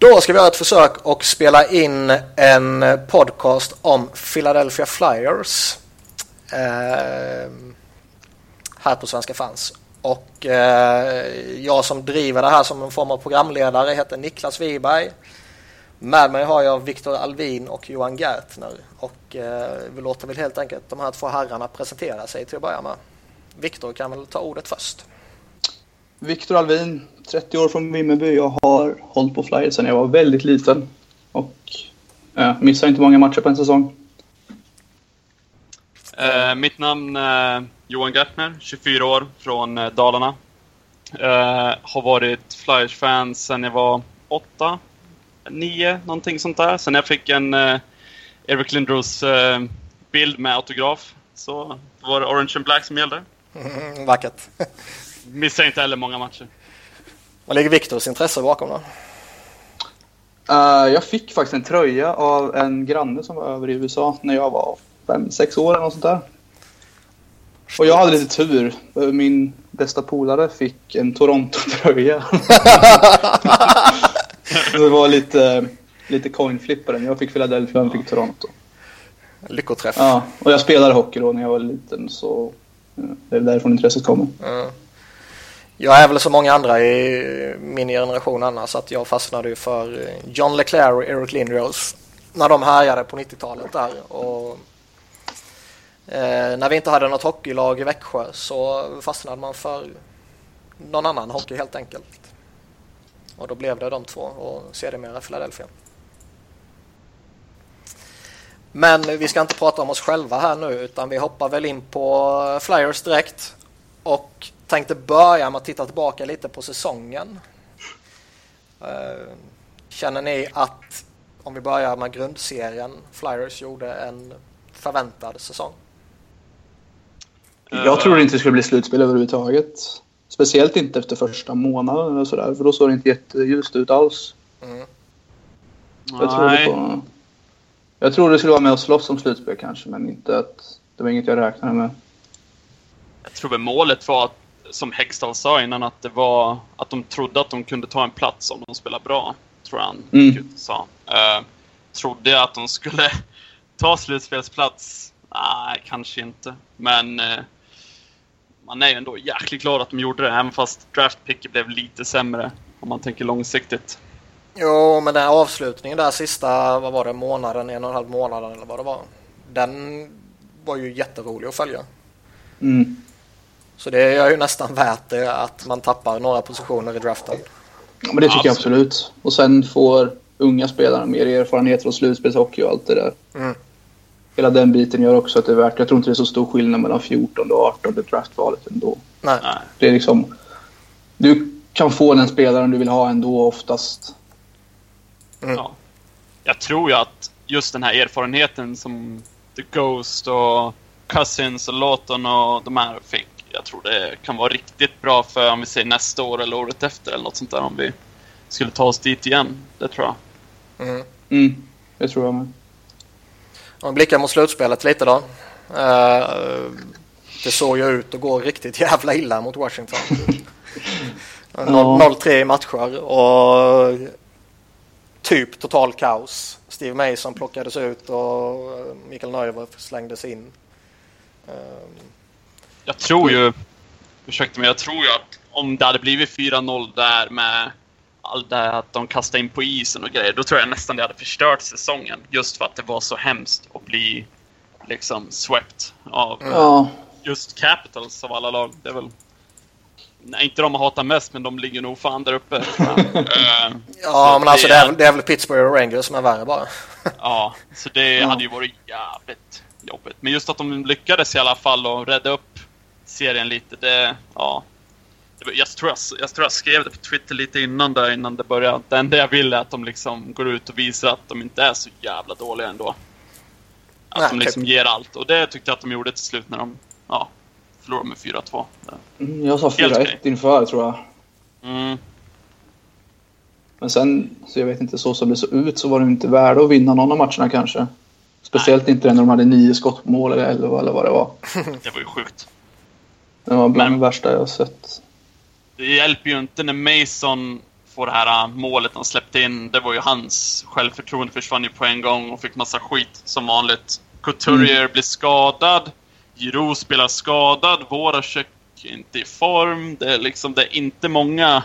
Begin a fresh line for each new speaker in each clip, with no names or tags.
Då ska vi göra ett försök och spela in en podcast om Philadelphia Flyers. Eh, här på Svenska fans. Och eh, jag som driver det här som en form av programledare heter Niklas Wiberg. Med mig har jag Viktor Alvin och Johan Gertner. Och eh, vi låter väl helt enkelt de här två herrarna presentera sig till att börja med. Viktor kan väl ta ordet först.
Viktor Alvin, 30 år från Vimmerby. Jag har hållit på Flyers sedan jag var väldigt liten. Och äh, missar inte många matcher på en säsong.
Eh, mitt namn är Johan Gertner, 24 år, från eh, Dalarna. Eh, har varit Flyers-fan sedan jag var 8, 9, någonting sånt där. Sen jag fick en eh, Eric Lindros eh, bild med autograf så var det Orange and Black som gällde.
Mm, vackert.
Missar inte heller många matcher.
Vad ligger Viktors intresse bakom då?
Uh, jag fick faktiskt en tröja av en granne som var över i USA när jag var fem, sex år eller något sånt där. Och jag hade lite tur. Min bästa polare fick en Toronto-tröja. det var lite, lite coin flip på den. Jag fick Philadelphia och han fick Toronto.
Lyckoträff.
Ja, och jag spelade hockey då när jag var liten så det är därifrån intresset kommer.
Mm. Jag är väl som många andra i min generation annars att jag fastnade för eh, John Leclerc och Eric Lindros när de härjade på 90-talet där. Och, eh, när vi inte hade något hockeylag i Växjö så fastnade man för någon annan hockey helt enkelt. Och då blev det de två och sedermera Philadelphia. Men vi ska inte prata om oss själva här nu utan vi hoppar väl in på Flyers direkt. Och tänkte börja med att titta tillbaka lite på säsongen. Eh, känner ni att, om vi börjar med grundserien, Flyers gjorde en förväntad säsong?
Jag trodde inte det skulle bli slutspel överhuvudtaget. Speciellt inte efter första månaden eller sådär, för då såg det inte jätteljust ut alls. Mm. Jag trodde, på, jag trodde det skulle vara med och slåss om slutspel kanske, men inte att det var inget jag räknade med.
Jag tror väl målet var att som Hextall sa innan, att det var att de trodde att de kunde ta en plats om de spelar bra. Tror jag han mm. sa. Uh, trodde jag att de skulle ta slutspelsplats? Nej, kanske inte. Men uh, man är ju ändå jäkligt glad att de gjorde det, även fast draftpicket blev lite sämre om man tänker långsiktigt.
Jo, men den avslutningen där sista, vad var det, månaden, en och en halv månad eller vad det var. Den var ju jätterolig att följa.
Mm.
Så det är ju nästan värt det att man tappar några positioner i draften.
Ja, men det tycker absolut. jag absolut. Och sen får unga spelare mer erfarenhet från slutspelshockey och allt det där.
Mm.
Hela den biten gör också att det är värt. Jag tror inte det är så stor skillnad mellan 14 och 18 draftvalet ändå.
Nej.
Det är liksom... Du kan få den spelaren du vill ha ändå oftast.
Mm. Ja. Jag tror ju att just den här erfarenheten som The Ghost och Cousins och Lawton och de här fick jag tror det kan vara riktigt bra för om vi säger nästa år eller året efter eller något sånt där om vi skulle ta oss dit igen. Det tror jag.
Mm.
Mm, det tror jag med.
Om vi blickar mot slutspelet lite då. Uh, det såg ju ut att gå riktigt jävla illa mot Washington. 0-3 i matcher och typ total kaos. Steve Mason plockades ut och Mikael Neuver slängdes in. Uh,
jag tror ju, ursäkta mig, jag tror ju att om det hade blivit 4-0 där med allt det här att de kastade in på isen och grejer, då tror jag nästan det hade förstört säsongen. Just för att det var så hemskt att bli liksom swept av
ja.
just Capitals av alla lag. Det är väl Nej, inte de hatar mest, men de ligger nog fan där uppe. uh,
ja, men alltså det är, det är väl Pittsburgh och Rangers som är värre bara.
ja, så det ja. hade ju varit jävligt jobbigt. Men just att de lyckades i alla fall och rädda upp serien lite. Det, ja. Jag tror jag, jag tror jag skrev det på Twitter lite innan där, innan det började. Det enda jag vill är att de liksom går ut och visar att de inte är så jävla dåliga ändå. Att Nej, de liksom typ. ger allt. Och det tyckte jag att de gjorde till slut när de ja, förlorade med 4-2.
Mm, jag sa 4-1 inför tror jag.
Mm.
Men sen, så jag vet inte, så som det såg ut så var det inte värda att vinna någon av matcherna kanske. Speciellt Nej. inte när de hade nio skott på mål eller elva eller vad det var.
det var ju sjukt.
Det var bland det värsta jag har sett.
Det hjälper ju inte när Mason få det här äh, målet han släppte in. Det var ju hans självförtroende försvann ju på en gång och fick massa skit som vanligt. Couturier mm. blir skadad. Giroud spelar skadad. Voracek är inte i form. Det är liksom, det är inte många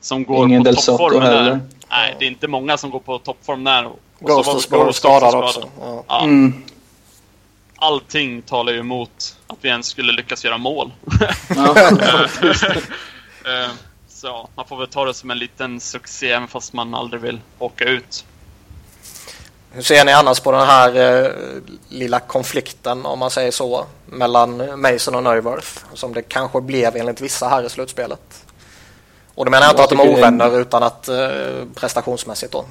som går Ingen på toppform där. Nej, det är inte många som går på toppform där.
Ghost var skadad också. Ja. Ja. Mm.
Allting talar ju emot att vi ens skulle lyckas göra mål. Eh, så man får väl ta det som en liten succé även fast man aldrig vill åka ut.
Hur ser ni annars på den här eh, lilla konflikten, om man säger så, mellan Mason och Neuwirth, som det kanske blev enligt vissa här i slutspelet? Och då menar jag inte att de är ovänner, utan att eh, prestationsmässigt då.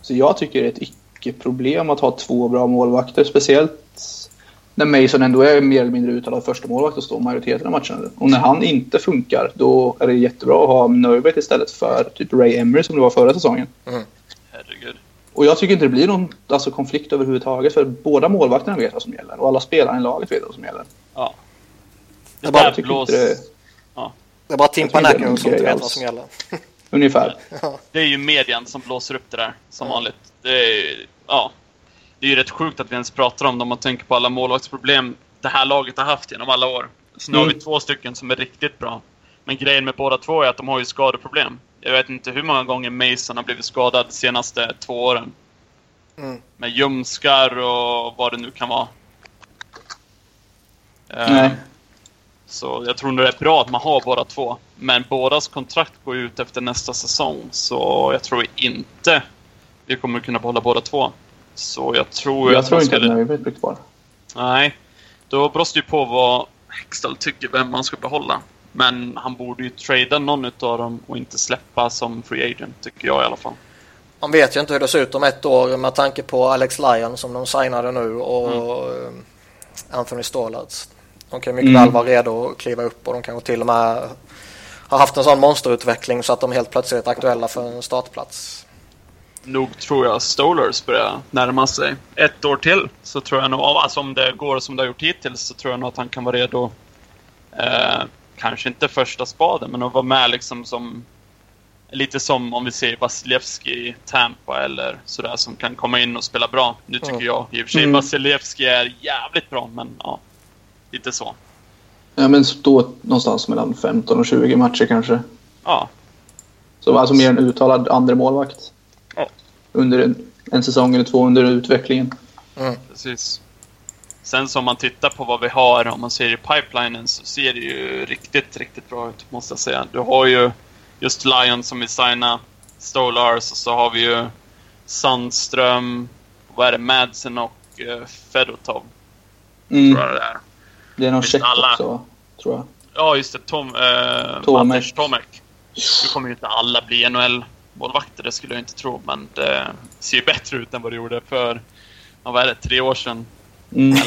Så jag tycker det är ett icke-problem att ha två bra målvakter, speciellt när Mason ändå är mer eller mindre uttalad första målvakt och står majoriteten av matcherna. Och när han inte funkar, då är det jättebra att ha Neuwirth istället för typ Ray Emery som det var förra säsongen. Mm.
Herregud.
Och jag tycker inte det blir någon alltså, konflikt överhuvudtaget för båda målvakterna vet vad som gäller och alla spelarna i laget vet vad som gäller.
Ja.
Det, det bara blås... det... Ja. Det är bara Tim Panacco som inte vet vad som gäller.
Ungefär.
Ja. Det är ju median som blåser upp det där som ja. vanligt. Det är, ja. det är ju rätt sjukt att vi ens pratar om det om man tänker på alla målvaktsproblem det här laget har haft genom alla år. Så nu mm. har vi mm. två stycken som är riktigt bra. Men grejen med båda två är att de har ju skadeproblem. Jag vet inte hur många gånger Mason har blivit skadad de senaste två åren. Mm. Med ljumskar och vad det nu kan vara.
Nej.
Så jag tror det är bra att man har båda två. Men bådas kontrakt går ut efter nästa säsong. Så jag tror inte vi kommer kunna behålla båda två. Så jag tror...
Jag tror inte att Nöje blir kvar.
Nej. Då beror det ju på vad Hextall tycker vem man ska behålla. Men han borde ju trada någon av dem och inte släppa som free agent, tycker jag i alla fall.
Man vet ju inte hur det ser ut om ett år med tanke på Alex Lyon som de signade nu och mm. Anthony Stålarts. De kan mycket mm. väl vara redo att kliva upp och de kanske till och med har haft en sån monsterutveckling så att de helt plötsligt är aktuella för en startplats.
Nog tror jag Stolers börjar närma sig. Ett år till så tror jag nog, alltså om det går som det har gjort hittills så tror jag nog att han kan vara redo. Eh, kanske inte första spaden men att vara med liksom som Lite som om vi ser Vasilevski i Tampa eller sådär som kan komma in och spela bra. Nu tycker mm. jag i och för sig mm. Vasilevski är jävligt bra men ja. Lite så.
Ja, men stå någonstans mellan 15 och 20 matcher kanske.
Ja.
Så alltså mer en uttalad andra målvakt. Ja. Under en, en säsong eller två under utvecklingen.
Mm. Precis. Sen som man tittar på vad vi har, om man ser i pipelinen, så ser det ju riktigt, riktigt bra ut, måste jag säga. Du har ju just Lion som vill signa Stolars och så har vi ju Sandström, vad är det, Madsen och uh, Fedotov. Mm. Tror jag det är.
Det är någon check alla... också, tror jag.
Ja, just det. Tom, eh, Tomek. Tomek. Nu kommer ju inte alla bli NHL-målvakter, det skulle jag inte tro. Men det ser ju bättre ut än vad det gjorde för, vad är det, tre år sedan.
Mm.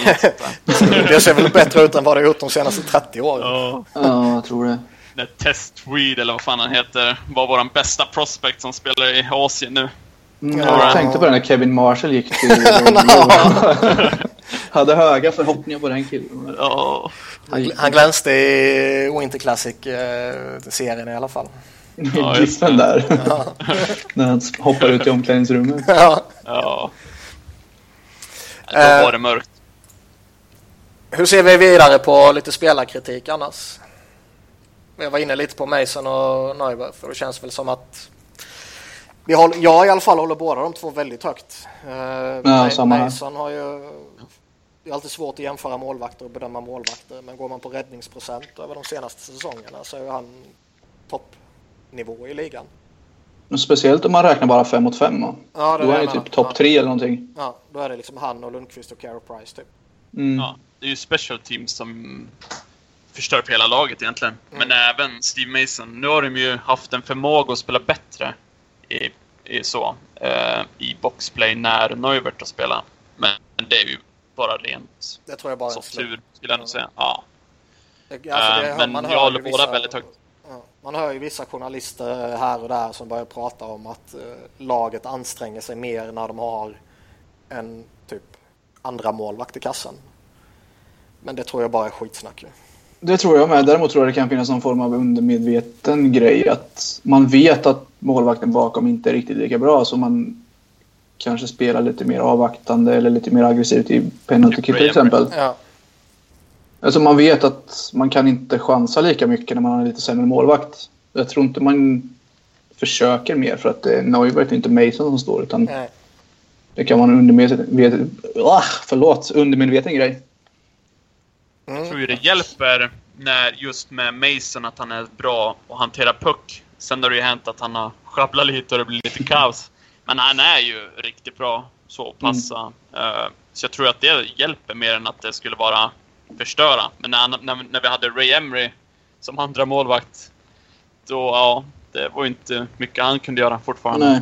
det ser väl bättre ut än vad det har gjort de senaste 30 åren.
Ja, ja jag tror det.
När Test Tweed, eller vad fan han heter, var vår bästa prospect som spelar i Asien nu.
Mm, jag tänkte på det när Kevin Marshall gick till... Hade höga förhoppningar på den killen.
Ja.
Han, han glänste i Winter Classic-serien i alla fall.
Ja, där. Ja. när han hoppar ut i omklädningsrummet.
Ja.
ja. Då var det mörkt.
Hur ser vi vidare på lite spelarkritik annars? Jag var inne lite på Mason och Neuber för det känns väl som att vi håller, jag i alla fall håller båda de två väldigt högt. Uh, ja, Mason har ju... Det är alltid svårt att jämföra målvakter och bedöma målvakter men går man på räddningsprocent över de senaste säsongerna så är han toppnivå i ligan.
Speciellt om man räknar bara fem mot fem. Ja, då är det typ topp ja. tre eller någonting.
Ja, då är det liksom han och Lundqvist och Carey Price typ.
Mm. Ja, det är ju special teams som förstör för hela laget egentligen. Mm. Men även Steve Mason. Nu har de ju haft en förmåga att spela bättre i, i så, eh, i boxplay när Neuvert har spelat. Men det är ju bara rent
det tror jag bara
tur, skulle jag nog säga. Ja. Alltså det, eh, men jag håller båda väldigt högt.
Ja, man hör ju vissa journalister här och där som börjar prata om att eh, laget anstränger sig mer när de har en typ andra målvakt i kassan. Men det tror jag bara är skitsnack.
Det tror jag med. Däremot tror jag det kan finnas någon form av undermedveten grej. Att man vet att målvakten bakom inte är riktigt lika bra så man kanske spelar lite mer avvaktande eller lite mer aggressivt i penalty kick till exempel. Ja. Alltså man vet att man kan inte chansa lika mycket när man har en lite sämre målvakt. Jag tror inte man försöker mer för att det är Neuvert, inte Mason som står. Utan Nej. Det kan vara en undermedveten, ah, förlåt, undermedveten grej.
Mm. Jag tror ju det hjälper när just med Mason att han är bra att hantera puck. Sen har det ju hänt att han har sjabblat lite och det blir lite kaos. Men han är ju riktigt bra så passa. Mm. Uh, så jag tror att det hjälper mer än att det skulle vara förstöra. Men när, när, när vi hade Ray Emery som andra målvakt då, ja, det var inte mycket han kunde göra fortfarande.
Nej.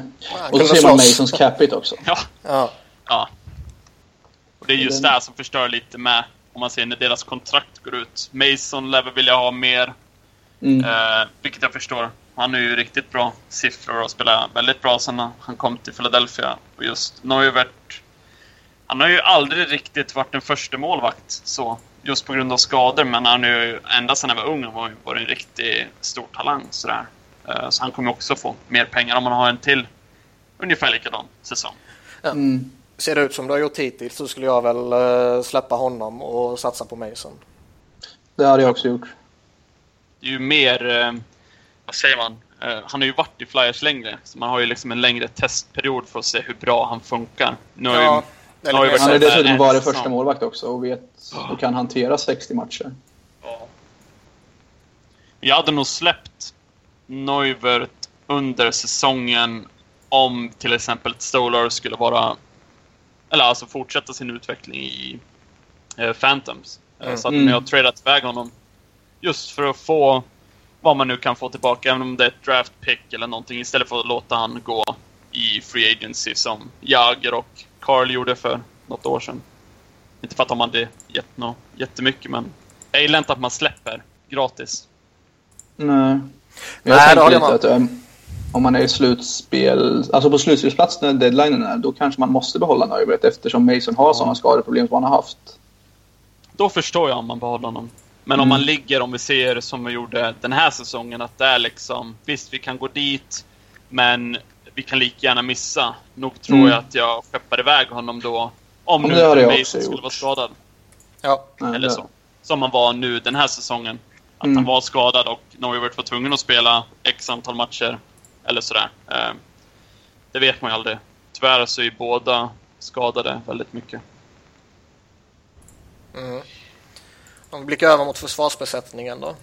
Och så ser man Masons capit också.
Ja. ja. ja. Och det är just det här som förstör lite med, om man ser när deras kontrakt går ut. Mason lär väl vilja ha mer. Mm. Eh, vilket jag förstår. Han har ju riktigt bra siffror och spelar väldigt bra sen han kom till Philadelphia. Och just Neuvert, han har ju aldrig riktigt varit en första målvakt så. Just på grund av skador, men han har ju ända sedan han var ung varit var en riktigt stor talang sådär. Eh, så han kommer också få mer pengar om man har en till ungefär likadan säsong.
Mm. Ser det ut som du har gjort hittills så skulle jag väl uh, släppa honom och satsa på Mason.
Det hade jag också gjort.
Det är ju mer, uh, vad säger man, uh, han har ju varit i Flyers längre. Så man har ju liksom en längre testperiod för att se hur bra han funkar.
Nu har ja, ju, nu har ju han har dessutom varit första målvakt också och vet och kan hantera 60 matcher. Ja.
Jag hade nog släppt Neuvert under säsongen om till exempel Stolar skulle vara eller alltså fortsätta sin utveckling i eh, Phantoms. Eh, mm. Så att mm. jag tradat iväg honom just för att få vad man nu kan få tillbaka, även om det är ett draft pick eller någonting, istället för att låta han gå i free agency som Jager och Carl gjorde för något år sedan. Inte för att de hade gett något jättemycket, men jag gillar inte att man släpper gratis.
Nej. Jag Nej, tänker lite att um, om man är i slutspel, alltså på slutspelsplats när deadlinen är, då kanske man måste behålla Neuvert eftersom Mason har ja. sådana skadeproblem som han har haft.
Då förstår jag om man behåller honom. Men mm. om man ligger, om vi ser som vi gjorde den här säsongen, att det är liksom, visst vi kan gå dit, men vi kan lika gärna missa. Nog tror mm. jag att jag skeppar iväg honom då, om nu Mason skulle gjort. vara skadad.
Ja.
Eller så. Som han var nu den här säsongen. Att mm. han var skadad och Neuwert var tvungen att spela X antal matcher. Eller sådär. Eh, det vet man ju aldrig. Tyvärr så är ju båda skadade väldigt mycket.
Mm. Om vi blickar över mot försvarsbesättningen då.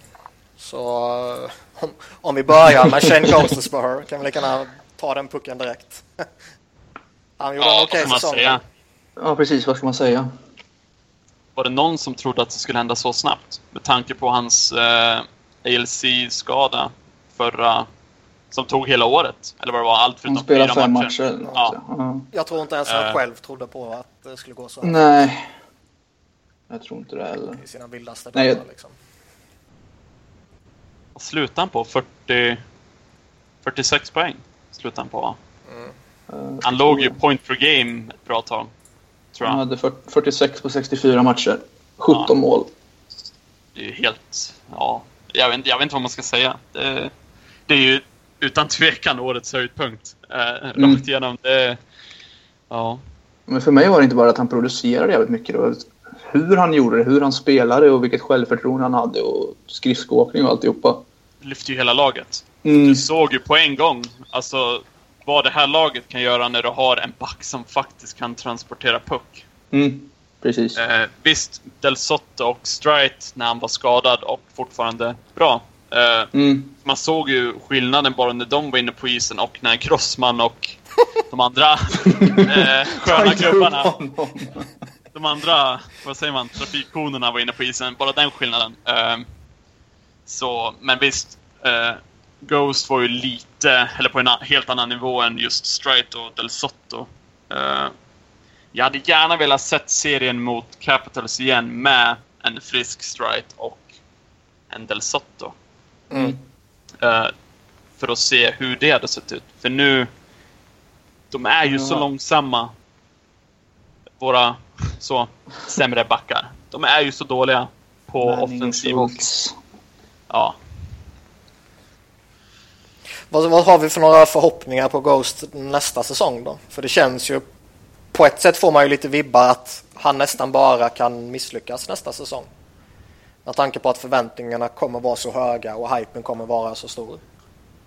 Så eh, om, om vi börjar med Shane Ghostenspur kan vi lika gärna ta den pucken direkt. Han gjorde ja, en okej okay säsong. Säga?
Ja, precis. Vad ska man säga?
Var det någon som trodde att det skulle hända så snabbt? Med tanke på hans eh, ALC-skada förra... Som tog hela året. Eller vad det var, allt
förutom fyra matcher. fem matcher.
ja. ja. Jag tror inte ens han uh, själv trodde på att det skulle gå så.
Nej. Jag tror inte det heller.
I sina vildaste dagar jag... liksom.
Slutade han på 40... 46 poäng? Slutade han på, mm. Han låg ju point per game ett bra tag
tror jag. Han hade 46 på 64 matcher. 17 ja. mål.
Det är ju helt... Ja, jag vet, jag vet inte vad man ska säga. Det, det är ju utan tvekan årets höjdpunkt. Eh, mm. Rakt igenom. Det, ja.
Men för mig var det inte bara att han producerade jävligt mycket. Det var hur han gjorde det, hur han spelade och vilket självförtroende han hade och skridskoåkning och alltihopa.
Lyfte ju hela laget. Mm. Du såg ju på en gång. Alltså, vad det här laget kan göra när du har en back som faktiskt kan transportera puck.
Mm, precis.
Eh, visst, Del Sotto och Strite när han var skadad och fortfarande bra. Eh, mm. Man såg ju skillnaden bara när de var inne på isen och när Grossman och de andra eh, sköna gubbarna. de andra, vad säger man, trafikkonerna var inne på isen. Bara den skillnaden. Eh, så, men visst. Eh, Ghost var ju lite, eller på en helt annan nivå än just Strite och Del Sotto. Uh, jag hade gärna velat sett serien mot Capitals igen med en frisk Strite och en Del Sotto. Mm. Uh, för att se hur det hade sett ut. För nu, de är ju mm. så långsamma. Våra så sämre backar. De är ju så dåliga på offensiv och... Ja,
Vad, vad har vi för några förhoppningar på Ghost nästa säsong då? För det känns ju på ett sätt får man ju lite vibbar att han nästan bara kan misslyckas nästa säsong. Med tanke på att förväntningarna kommer vara så höga och hypen kommer vara så stor.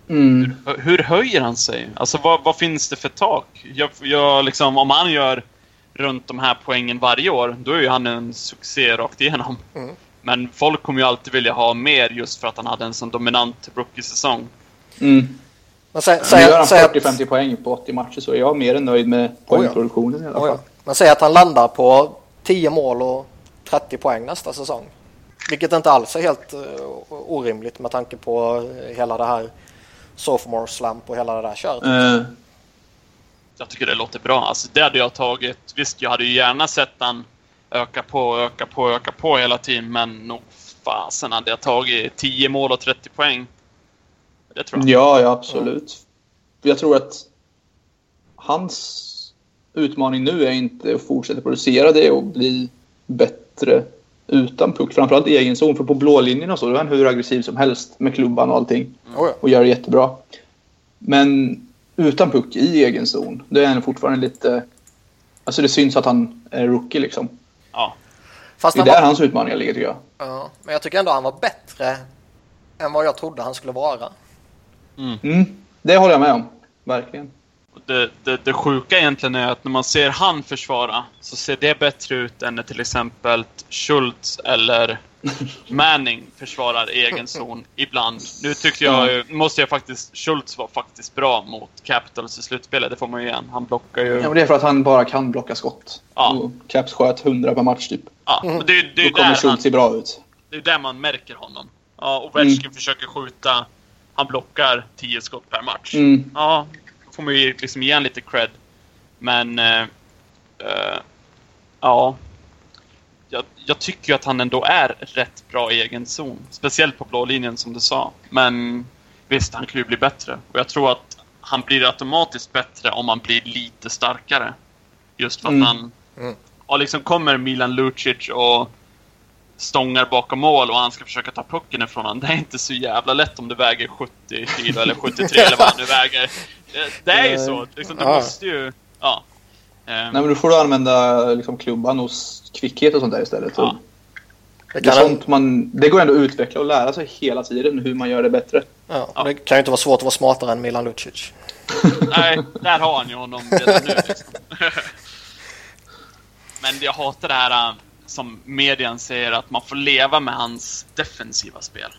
Mm. Hur, hur, höjer han sig? Alltså vad, vad finns det för tak? Jag, jag, liksom, om han gör runt de här poängen varje år, då är ju han en succé rakt igenom. Mm. Men folk kommer ju alltid vilja ha mer just för att han hade en sån dominant rookie-säsong.
Mm. Men sä, sä, gör han 40-50 poäng på 80 matcher så är jag mer än nöjd med poängproduktionen i alla fall. Oh ja.
Men säg att han landar på 10 mål och 30 poäng nästa säsong. Vilket inte alls är helt uh, orimligt med tanke på hela det här sophomore slump och hela det där köret. Uh.
Jag tycker det låter bra. Alltså, det hade jag tagit. Visst, jag hade ju gärna sett han öka på, öka på, öka på hela tiden. Men nog fasen hade jag tagit 10 mål och 30 poäng.
Det tror jag. Ja, ja absolut. Mm. Jag tror att hans utmaning nu är inte att fortsätta producera det och bli bättre utan puck. Framförallt i egen zon. För på blålinjen och så, då är han hur aggressiv som helst med klubban och allting. Mm. Och gör det jättebra. Men utan puck i egen zon, då är han fortfarande lite... Alltså det syns att han är rookie liksom.
Ja.
Fast det är där var... hans utmaningar ligger tycker jag.
Ja, men jag tycker ändå han var bättre än vad jag trodde han skulle vara.
Mm. Mm, det håller jag med om. Verkligen.
Det, det, det sjuka egentligen är att när man ser han försvara så ser det bättre ut än när till exempel Schultz eller Manning försvarar egen zon ibland. Nu tyckte jag, måste jag faktiskt, Schultz var faktiskt bra mot Capitals i slutspelet, det får man ju igen. Han blockar ju...
Ja, men det är för att han bara kan blocka skott. Ja. Och Caps sköt 100 per match typ.
Ja, mm. det, det,
Då kommer Schultz se bra ut.
Det är där man märker honom. Ja, och Ovechkin mm. försöker skjuta, han blockar 10 skott per match.
Mm.
Ja, får man ju liksom igen lite cred. Men... Uh, uh, ja, jag, jag tycker ju att han ändå är rätt bra i egen zon. Speciellt på blå linjen som du sa. Men visst, han kan ju bli bättre. Och jag tror att han blir automatiskt bättre om han blir lite starkare. Just för att mm. han... Mm. Och liksom kommer Milan Lucic och stångar bakom mål och han ska försöka ta pucken ifrån honom. Det är inte så jävla lätt om du väger 70 kilo eller 73 eller vad du väger. Det, är ju så. Liksom, du måste ju... Ja.
Nej, men då får du använda liksom, klubban och kvickhet och sånt där istället. Ja. Det, det, sånt man, det går ändå att utveckla och lära sig hela tiden hur man gör det bättre.
Ja, ja. Det kan ju inte vara svårt att vara smartare än Milan Lucic.
Nej, där har han ju honom redan nu. Liksom. Men jag hatar det här äh, som medien säger att man får leva med hans defensiva spel.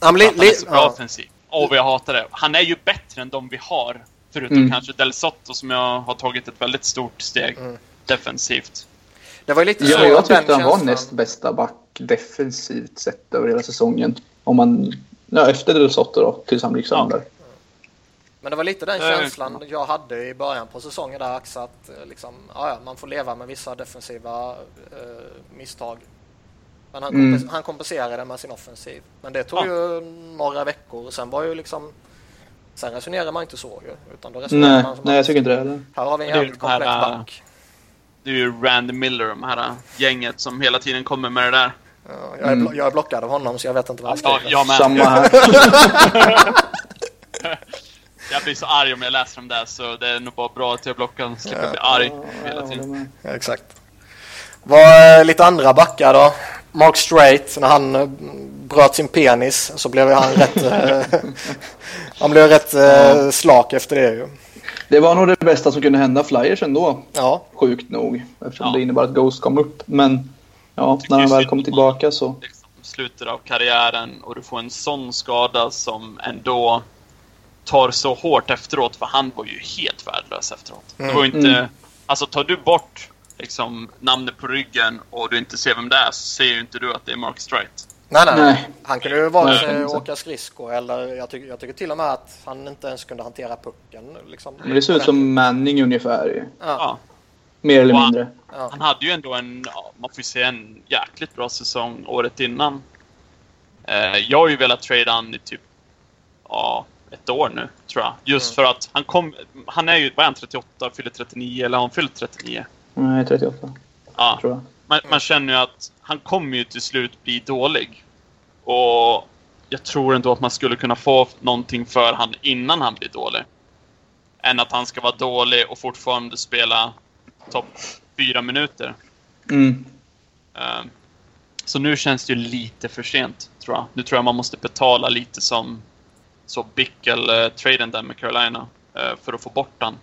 Han, li, han är så bra ja. offensiv. Och jag hatar det. Han är ju bättre än de vi har Förutom mm. kanske Del Sotto som jag har tagit ett väldigt stort steg mm. defensivt.
Det var lite
ja, jag tyckte han var näst bästa back defensivt sett över hela säsongen. Om man, ja, efter Del Sotto då, tills han gick sönder. Ja.
Men det var lite den känslan jag hade i början på säsongen där Ax att eh, liksom, ja, man får leva med vissa defensiva eh, misstag. Men han, mm. kompens han kompenserade med sin offensiv. Men det tog ja. ju några veckor. Sen var ju liksom Sen resonerar man inte så ju. Utan då resonerar
nej,
man som
nej, jag tycker inte det heller.
Här har vi en jävligt komplett här, back.
Det är ju Randy Miller, de här gänget som hela tiden kommer med det där.
Ja, jag, är mm. jag är blockad av honom så jag vet inte vad han
skriver. Ja, jag.
Samma här.
jag blir så arg om jag läser dem där så det är nog bara bra att jag blockar och slipper ja, bli arg hela tiden.
Ja, exakt. Vad är lite andra backar då? Mark Straight, när han eh, bröt sin penis så blev han rätt... Eh, han blev rätt eh, slak efter det ju.
Det var nog det bästa som kunde hända Flyers ändå.
Ja.
Sjukt nog. Eftersom ja. det innebar att Ghost kom upp. Men ja, när han väl kom tillbaka så...
Liksom, slutet av karriären och du får en sån skada som ändå tar så hårt efteråt. För han var ju helt värdelös efteråt. Mm. Det var inte... Mm. Alltså tar du bort liksom, namnet på ryggen och du inte ser vem det är så ser ju inte du att det är Mark Strite.
Nej, nej, nej. Han kunde ju vare sig åka skridskor eller jag tycker, jag tycker till och med att han inte ens kunde hantera pucken. Liksom.
Men det ser ut som Manning ungefär. Ja. ja. Mer eller han, mindre.
Ja. Han hade ju ändå en, man får säga en jäkligt bra säsong året innan. Eh, jag har ju velat trade han i typ, ja, ett år nu tror jag. Just mm. för att han kom, han är ju, vad är han, 38, fyller 39 eller har han fyllt 39?
Nej, 38.
Ja. Tror jag. Man, man känner ju att han kommer ju till slut bli dålig. Och jag tror ändå att man skulle kunna få någonting för han innan han blir dålig. Än att han ska vara dålig och fortfarande spela topp fyra minuter.
Mm.
Uh, så nu känns det ju lite för sent, tror jag. Nu tror jag man måste betala lite som så Bickel-traden uh, där med Carolina uh, för att få bort den.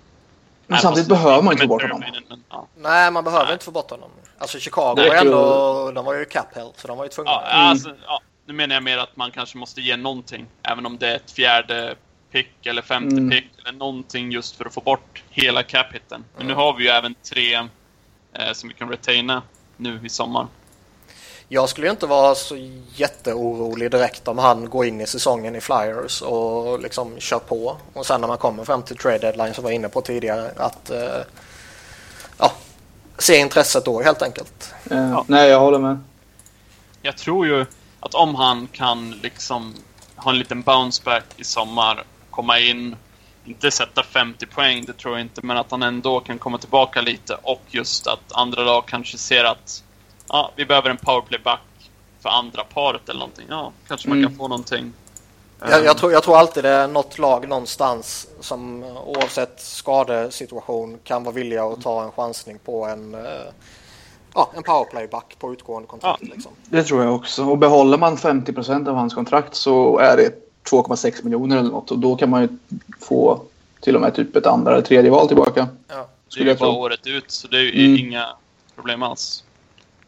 Men samtidigt behöver man inte få bort honom.
Men, ja. Nej, man behöver Nej. inte få bort honom. Alltså Chicago var ändå, de var ju cap så de var ju tvungna.
Ja, mm. alltså, ja, nu menar jag mer att man kanske måste ge någonting. Även om det är ett fjärde pick eller femte mm. pick eller någonting just för att få bort hela cap-hitten. Men nu har vi ju även tre eh, som vi kan retaina nu i sommar.
Jag skulle ju inte vara så jätteorolig direkt om han går in i säsongen i Flyers och liksom kör på. Och sen när man kommer fram till trade deadline som var inne på tidigare att eh, ja, se intresset då helt enkelt.
Eh, ja. Nej, jag håller med.
Jag tror ju att om han kan liksom ha en liten bounce back i sommar, komma in, inte sätta 50 poäng, det tror jag inte, men att han ändå kan komma tillbaka lite och just att andra lag kanske ser att ja, vi behöver en powerplayback för andra paret eller någonting. Ja, kanske man mm. kan få någonting.
Jag, jag, tror, jag tror alltid det är något lag någonstans som oavsett skadesituation kan vara villiga att ta en chansning på en, eh, ja, en powerplayback på utgående kontrakt. Ja, liksom.
Det tror jag också. Och behåller man 50 procent av hans kontrakt så är det 2,6 miljoner eller något och då kan man ju få till och med typ ett andra eller tredje val tillbaka.
Ja. Det är ju bara året ut så det är ju mm. inga problem alls.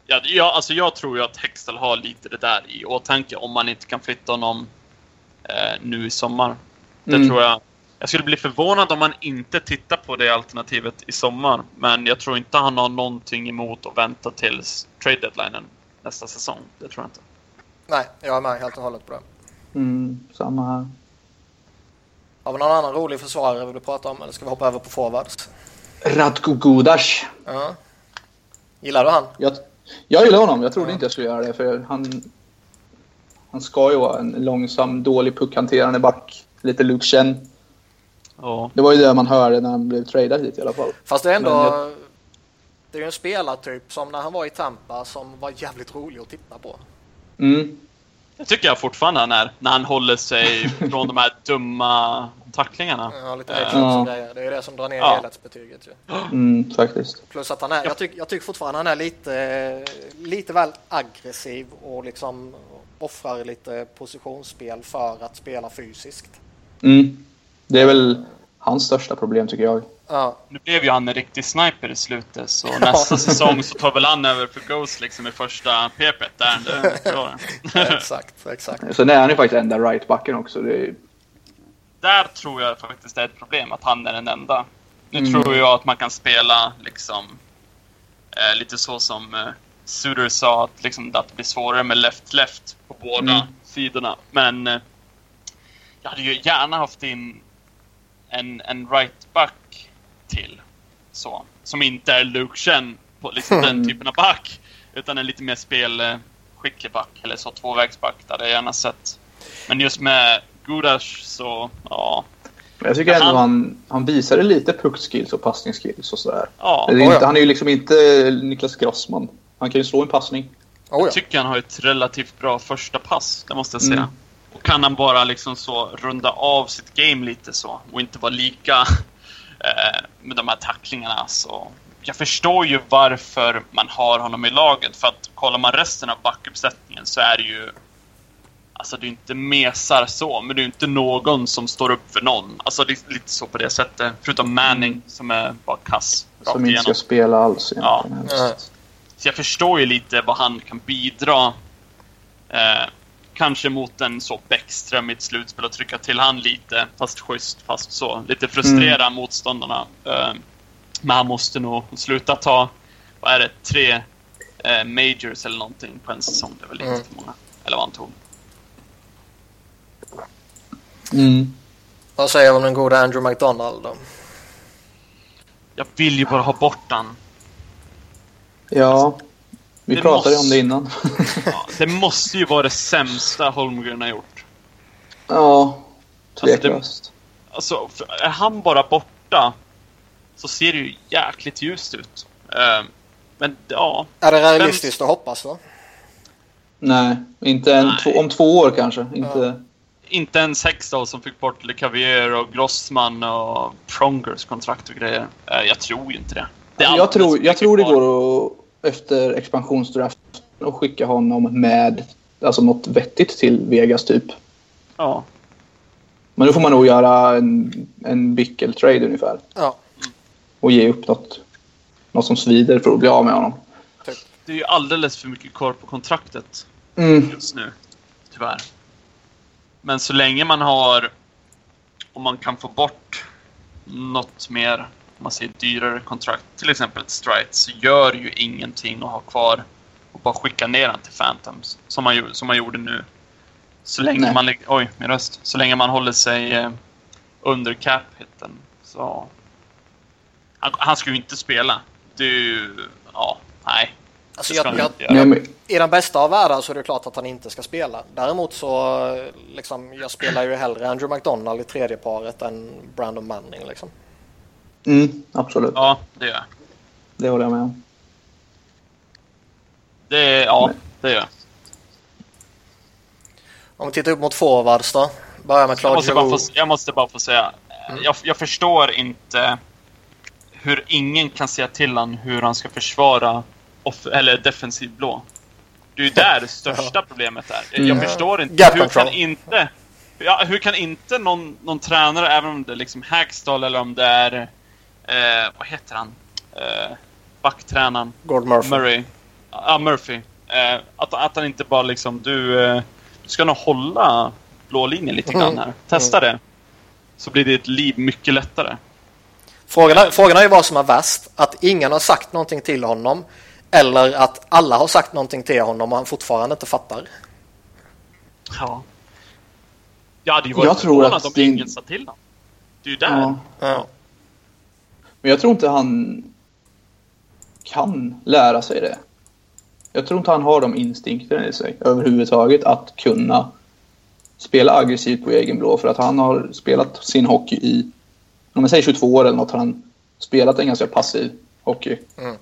Ja, ja, alltså jag tror ju att Hextall har lite det där i åtanke om man inte kan flytta honom eh, nu i sommar. Det mm. tror jag. Jag skulle bli förvånad om man inte tittar på det alternativet i sommar. Men jag tror inte han har någonting emot att vänta tills trade deadlinen nästa säsong. Det tror jag inte.
Nej, jag är med helt och hållet på det.
Mm, samma här.
Har vi någon annan rolig försvarare vill du prata om eller ska vi hoppa över på forwards?
Radko Gudas.
Ja. Gillar du han?
Jag, jag gillar honom. Jag trodde ja. inte jag skulle göra det för han, han ska ju vara en långsam, dålig puckhanterande back. Lite Luke Chen. Ja. Det var ju det man hörde när han blev tradad hit i alla fall.
Fast det är ändå... Jag... Det är ju en spelartyp som när han var i Tampa som var jävligt rolig att titta på.
Mm.
Det tycker jag fortfarande han är. När han håller sig från de här dumma tacklingarna.
Ja, lite uh, ja. grejer. Det är det som drar ner ja. helhetsbetyget ju.
Mm, faktiskt.
Plus att han är, jag, tycker, jag tycker fortfarande han är lite, lite väl aggressiv och liksom offrar lite positionsspel för att spela fysiskt.
Mm. Det är väl hans största problem tycker jag.
Ja.
Nu blev ju han en riktig sniper i slutet så nästa säsong så tar väl han över för Ghost liksom i första PP där.
Det, exakt, exakt.
Sen är han ju faktiskt enda rightbacken också. Är...
Där tror jag faktiskt det är ett problem att han är den enda. Nu mm. tror jag att man kan spela liksom eh, lite så som eh, Suter sa att, liksom, att det blir svårare med left-left på båda mm. sidorna. Men eh, jag hade ju gärna haft in en, en right-back till. Så. Som inte är Luke Chen på liksom den typen av back. Utan en lite mer spelskicklig back. Eller så tvåvägsback. Där jag gärna sett. Men just med Gudash så, ja.
Jag tycker ändå han, han, han visade lite puckskills och passningsskills och sådär.
Ja.
Är inte, han är ju liksom inte Niklas Grossman. Han kan ju slå en passning.
Oh, ja. Jag tycker han har ett relativt bra första pass, det måste jag säga. Mm. Och kan han bara liksom så runda av sitt game lite så och inte vara lika eh, med de här tacklingarna så jag förstår ju varför man har honom i laget. För att kollar man resten av backuppsättningen så är det ju... Alltså det är inte mesar så, men det är inte någon som står upp för någon. Alltså det är lite så på det sättet. Förutom Manning som är bara kass.
Som inte ska spela alls.
Ja. Så jag förstår ju lite vad han kan bidra. Eh, kanske mot en så Bäckström i ett slutspel och trycka till han lite, fast schysst, fast så. Lite frustrera mm. motståndarna. Uh, men han måste nog sluta ta, vad är det, tre uh, majors eller någonting på en säsong. Det är väl inte mm. för många. Eller vad han tog.
Mm.
Vad säger du om den goda Andrew McDonald då?
Jag vill ju bara ha bort den.
Ja. Vi det pratade måste, om det innan.
ja, det måste ju vara det sämsta Holmgren har gjort.
Ja, tveklöst.
Alltså, alltså, är han bara borta så ser det ju jäkligt ljust ut. Uh, men ja.
Är det realistiskt vem... att hoppas då?
Nej, inte en, Nej. Två, om två år kanske. Inte... Ja.
Inte ens Hextall som fick bort Le Cavier och Grossman och Prongers kontrakt och grejer. Eh, jag tror ju inte det. det
jag, tror, jag tror det går att efter expansionsdraft och skicka honom med alltså något vettigt till Vegas typ.
Ja.
Men då får man nog göra en, en bickel-trade ungefär.
Ja.
Och ge upp något, något som svider för att bli av med honom.
Det är ju alldeles för mycket kvar på kontraktet
mm.
just nu. Tyvärr. Men så länge man har... Om man kan få bort något mer, man säger dyrare kontrakt, till exempel så gör ju ingenting att ha kvar och bara skicka ner den till Phantoms. Som man, som man gjorde nu. Så länge Nej. man... Oj, min röst. Så länge man håller sig eh, under cap-hitten. Så... Han, han ska ju inte spela. Ju... Ja, nej.
Alltså jag, jag, jag, I den bästa av världar så är det klart att han inte ska spela. Däremot så liksom, jag spelar ju hellre Andrew McDonald i tredje paret än Brandon Manning liksom.
Mm, absolut.
Ja, det gör jag.
Det håller jag med om.
Det, ja, det gör jag.
Om vi tittar upp mot forwards då. Börjar med Claude
jag måste, få, jag måste bara få säga. Mm. Jag, jag, förstår inte hur ingen kan säga till honom hur han ska försvara off, eller defensiv blå. Det är ju där det största problemet är. Jag mm. förstår inte. Hur control. kan inte... Ja, hur kan inte någon, någon tränare, även om det är liksom Hackstall eller om det är... Eh, vad heter han? Eh, backtränaren.
Gord Murphy.
Murray. Ja, Murphy. Eh, att, att han inte bara liksom, du, eh, du ska nog hålla blå linjen lite grann här. Mm. Testa det. Så blir ditt liv mycket lättare.
Frågan är, frågan är ju vad som är värst. Att ingen har sagt någonting till honom. Eller att alla har sagt någonting till honom och han fortfarande inte fattar.
Ja. Ja, det var ju förvånat om det... ingen sa till honom. Det är ju där. Ja.
Ja.
Men jag tror inte han kan lära sig det. Jag tror inte han har de instinkterna i sig överhuvudtaget att kunna spela aggressivt på egen blå för att han har spelat sin hockey i, om man säger 22 år eller något, har han spelat en ganska passiv hockey.
Mm.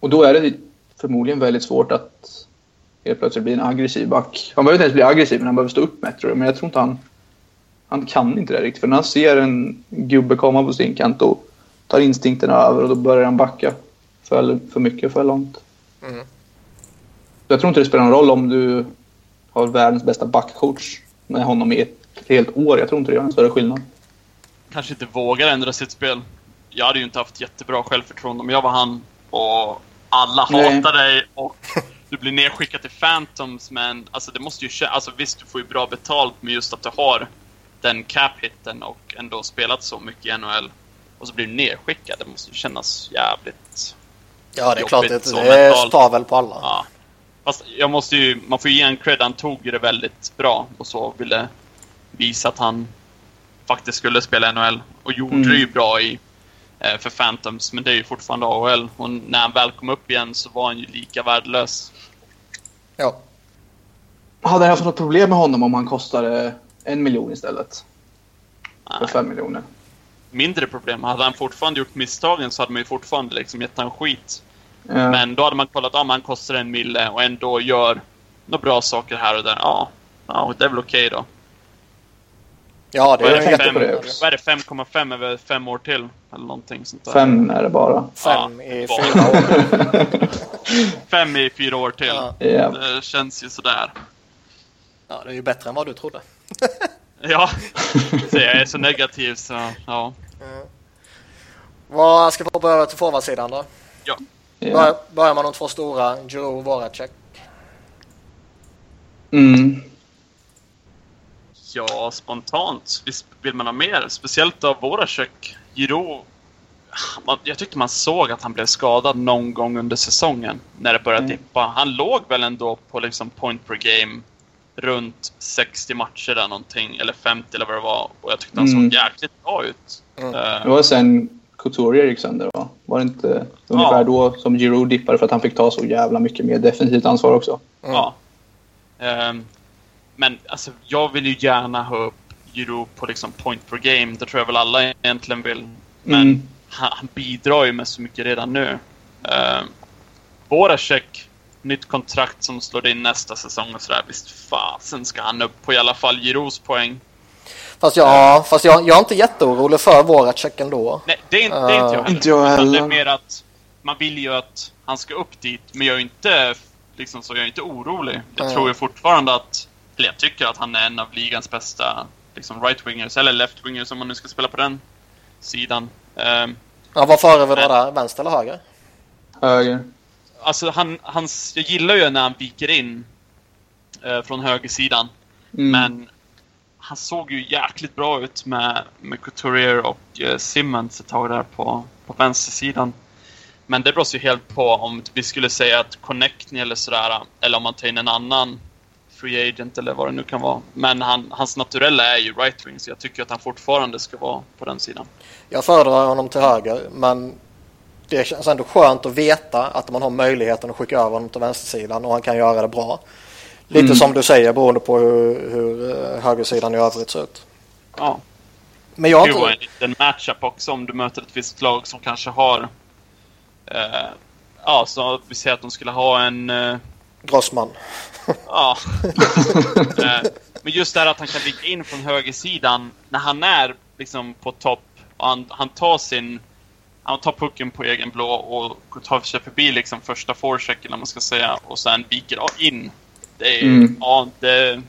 Och då är det förmodligen väldigt svårt att helt plötsligt bli en aggressiv back. Han behöver inte ens bli aggressiv, men han behöver stå upp med tror jag. Men jag tror inte han... Han kan inte det riktigt. För när han ser en gubbe komma på sin kant då tar instinkterna över och då börjar han backa för, för mycket, för långt.
Mm.
Jag tror inte det spelar någon roll om du har världens bästa backcoach med honom i ett helt år. Jag tror inte det gör en större skillnad.
Kanske inte vågar ändra sitt spel. Jag hade ju inte haft jättebra självförtroende om jag var han och alla Nej. hatar dig och du blir nedskickad till Phantoms men alltså det måste ju alltså visst du får ju bra betalt men just att du har den cap-hitten och ändå spelat så mycket i NHL och så blir du nedskickad. Det måste ju kännas jävligt
Ja, det är klart. Det, det tar väl på alla.
Ja. Fast jag måste ju, man får ju ge en cred. Han tog det väldigt bra och så ville visa att han faktiskt skulle spela NHL. Och gjorde mm. det ju bra i, eh, för Phantoms, men det är ju fortfarande AHL. Och när han väl kom upp igen så var han ju lika värdelös.
Ja.
Hade jag haft något problem med honom om han kostade en miljon istället? Nej. För fem miljoner?
Mindre problem. Hade han fortfarande gjort misstagen så hade man ju fortfarande liksom gett honom skit. Ja. Men då hade man kollat om han kostar en mille och ändå gör några bra saker här och där. Ja, ja det är väl okej okay då.
Ja, det är,
är fem, Vad är det? 5,5 över fem år till? Eller någonting sånt där.
Fem är det bara.
Fem ja, i fyra år.
fem i fyra år till.
Ja.
Det känns ju sådär.
Ja, det är ju bättre än vad du trodde.
ja, så jag är så negativ så ja.
Mm. Vad ska vi börja till forwardsidan då?
Ja.
Yeah. Börjar man de två stora, Giroud och Voracek?
Mm.
Ja, spontant. Visst vill man ha mer? Speciellt av Voracek. Giro... Jag tyckte man såg att han blev skadad någon gång under säsongen. När det började mm. dippa. Han låg väl ändå på liksom point per game runt 60 matcher där någonting. Eller 50 eller vad det var. Och jag tyckte han mm. såg jäkligt bra ut.
Mm. Uh, det var sen Couturier gick sönder va? Var det inte ungefär ja. då som Giroud dippade för att han fick ta så jävla mycket mer defensivt ansvar också?
Ja. Um, men alltså, jag vill ju gärna ha upp Giroud på liksom point per game. Det tror jag väl alla egentligen vill. Men mm. han, han, bidrar ju med så mycket redan nu. Uh, Voracek nytt kontrakt som slår in nästa säsong och sådär. Visst fasen ska han upp på i alla fall Giros poäng.
Fast, jag, fast jag, jag är inte jätteorolig för Voracek ändå.
Nej, det är, inte, det är inte jag heller.
Inte jag heller.
Det är mer att man vill ju att han ska upp dit, men jag är inte, liksom, så jag är inte orolig. Jag
Nej.
tror ju fortfarande att, eller jag tycker att han är en av ligans bästa liksom, right-wingers, eller left-wingers om man nu ska spela på den sidan. Um,
Ja, vad föredrar du där? Vänster eller höger?
Höger.
Alltså han, hans, jag gillar ju när han viker in eh, från högersidan.
Mm.
Men han såg ju jäkligt bra ut med, med Couturier och eh, Simmons ett tag där på, på vänstersidan. Men det beror ju helt på om vi skulle säga att Connectney eller sådär, eller om man tar in en annan free agent eller vad det nu kan vara. Men han, hans naturella är ju right wing, så jag tycker att han fortfarande ska vara på den sidan.
Jag föredrar honom till höger, men det känns ändå skönt att veta att man har möjligheten att skicka över honom till vänstersidan och han kan göra det bra. Lite
Mm.
som du säger beroende på hur, hur eh, högersidan i övrigt ser ut.
Ja,
Men jag
det var en liten matchup också om du möter ett visst lag som kanske har... Eh, ja, så vi säger att de skulle ha en... Eh,
Grossman.
Ja. Eh, Men just det här att han kan vika in från högersidan när han är liksom på topp och han, han tar sin... Han tar pucken på egen blå och tar sig förbi liksom första forechecken om man ska säga och sen viker in. Det är,
Mm.
ja, det,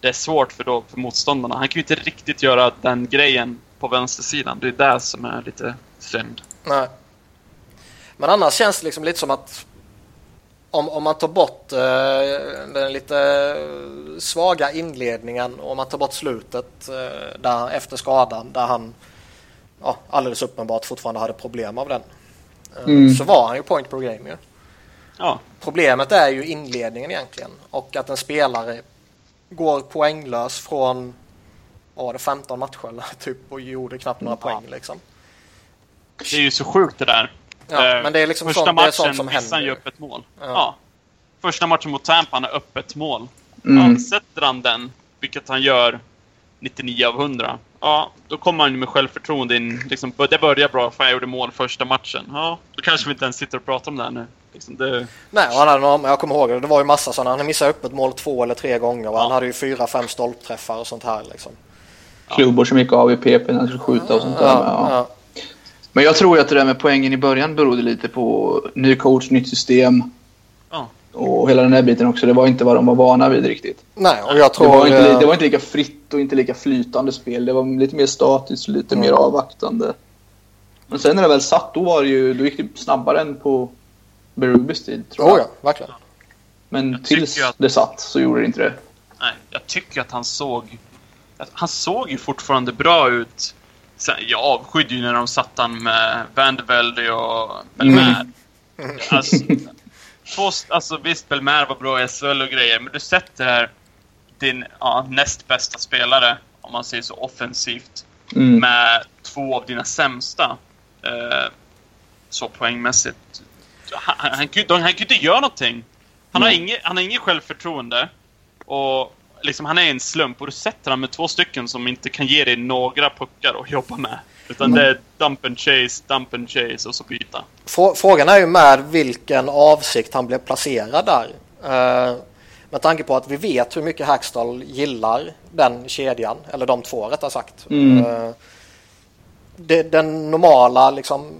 det är svårt för, då, för motståndarna. Han kan ju inte riktigt göra den grejen på vänstersidan. Det är det som är lite synd.
Nej. Men annars känns det liksom lite som att om, om man tar bort eh, den lite svaga inledningen och om man tar bort slutet eh, där, efter skadan där han ja, alldeles uppenbart fortfarande hade problem av den. Eh,
Mm.
Så var han ju point per game ju.
Ja,
Problemet är ju inledningen egentligen och att en spelare går poänglös från vad var det, 15 matcher eller typ och gjorde knappt några
Ja.
poäng liksom.
det är ju så sjukt det där.
Ja,
Eh,
men det är liksom
Första
sånt, det är
matchen
sånt som
missade han ju
händer.
öppet mål.
Ja.
Ja. Första matchen mot Tampa, han har öppet mål.
Mm.
Ja, sätter han den, vilket han gör 99 av 100, ja, då kommer han ju med självförtroende in. Liksom, det börjar bra för jag gjorde mål första matchen. Ja, då kanske vi inte ens sitter och pratar om det här nu. Liksom, det,
Nej, han hade några, jag kommer ihåg det. Det var ju massa sådana. Han missade öppet mål två eller tre gånger och han
Ja.
hade ju fyra, fem stolpträffar och sånt här liksom.
Klubbor som gick av i PP när han skulle skjuta och sånt där.
Ja,
Ja.
ja.
Men jag tror att det där med poängen i början berodde lite på ny coach, nytt system
ja.
Och hela den där biten också. Det var inte vad de var vana vid riktigt.
Nej, och jag
Det
tror...
var, inte,
eh,
det var inte lika fritt och inte lika flytande spel. Det var lite mer statiskt och lite
Mm.
mer avvaktande. Men sen när det väl satt, då, var det ju, då gick det snabbare än på Berubis tid. Tror jag.
Oh, ja, verkligen.
Men
Jag
tills
att-
det satt så gjorde det inte det.
Nej, jag tycker att han såg... att Han såg ju fortfarande bra ut. Sen, jag avskydde ju när de satt han med Vandevelde och Belmer. Alltså, två, alltså visst, Belmer var bra i SHL och grejer, men du sätter här din ja, näst bästa spelare, om man säger så offensivt,
Mm.
med två av dina sämsta. Eh, så poängmässigt. Han, han, han, han ju inte göra någonting. Han har,
Nej.
inget, han har inget självförtroende. Och liksom, han är en slump och du sätter han med två stycken som inte kan ge dig några puckar att jobba med. Utan det är dump and chase, dump and chase och så byta.
Frå- Frågan är ju med vilken avsikt han blev placerad där. Eh, med tanke på att vi vet hur mycket Hackstall gillar den kedjan, eller de två rättare sagt.
Mm.
Eh, det, den normala liksom,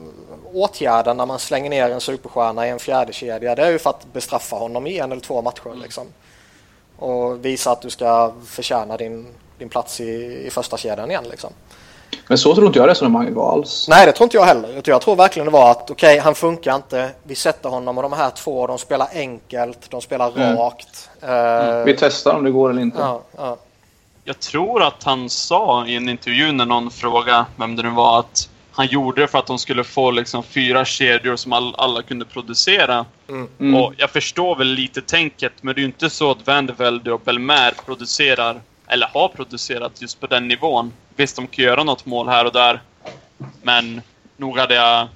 åtgärden när man slänger ner en superstjärna i en fjärde kedja det är ju för att bestraffa honom i en eller två matcher. Liksom. Och visa att du ska förtjäna din, din plats i, i första kedjan igen. Liksom.
Men så tror inte jag resonemanget var alls.
Nej, det tror inte jag heller. Jag tror verkligen det var att okej, han funkar inte. Vi sätter honom och de här två, de spelar enkelt, de spelar
Mm.
rakt. Eh,
Vi testar om det går eller inte.
ja, ja.
Jag tror att han sa i en intervju när någon frågade vem det nu var att han gjorde det för att de skulle få liksom fyra kedjor som all, alla kunde producera.
Mm.
Och jag förstår väl lite tänket, men det är ju inte så att Vandevelde och Belmer producerar, eller har producerat just på den nivån. Visst, de kan göra något mål här och där, men nog hade jag...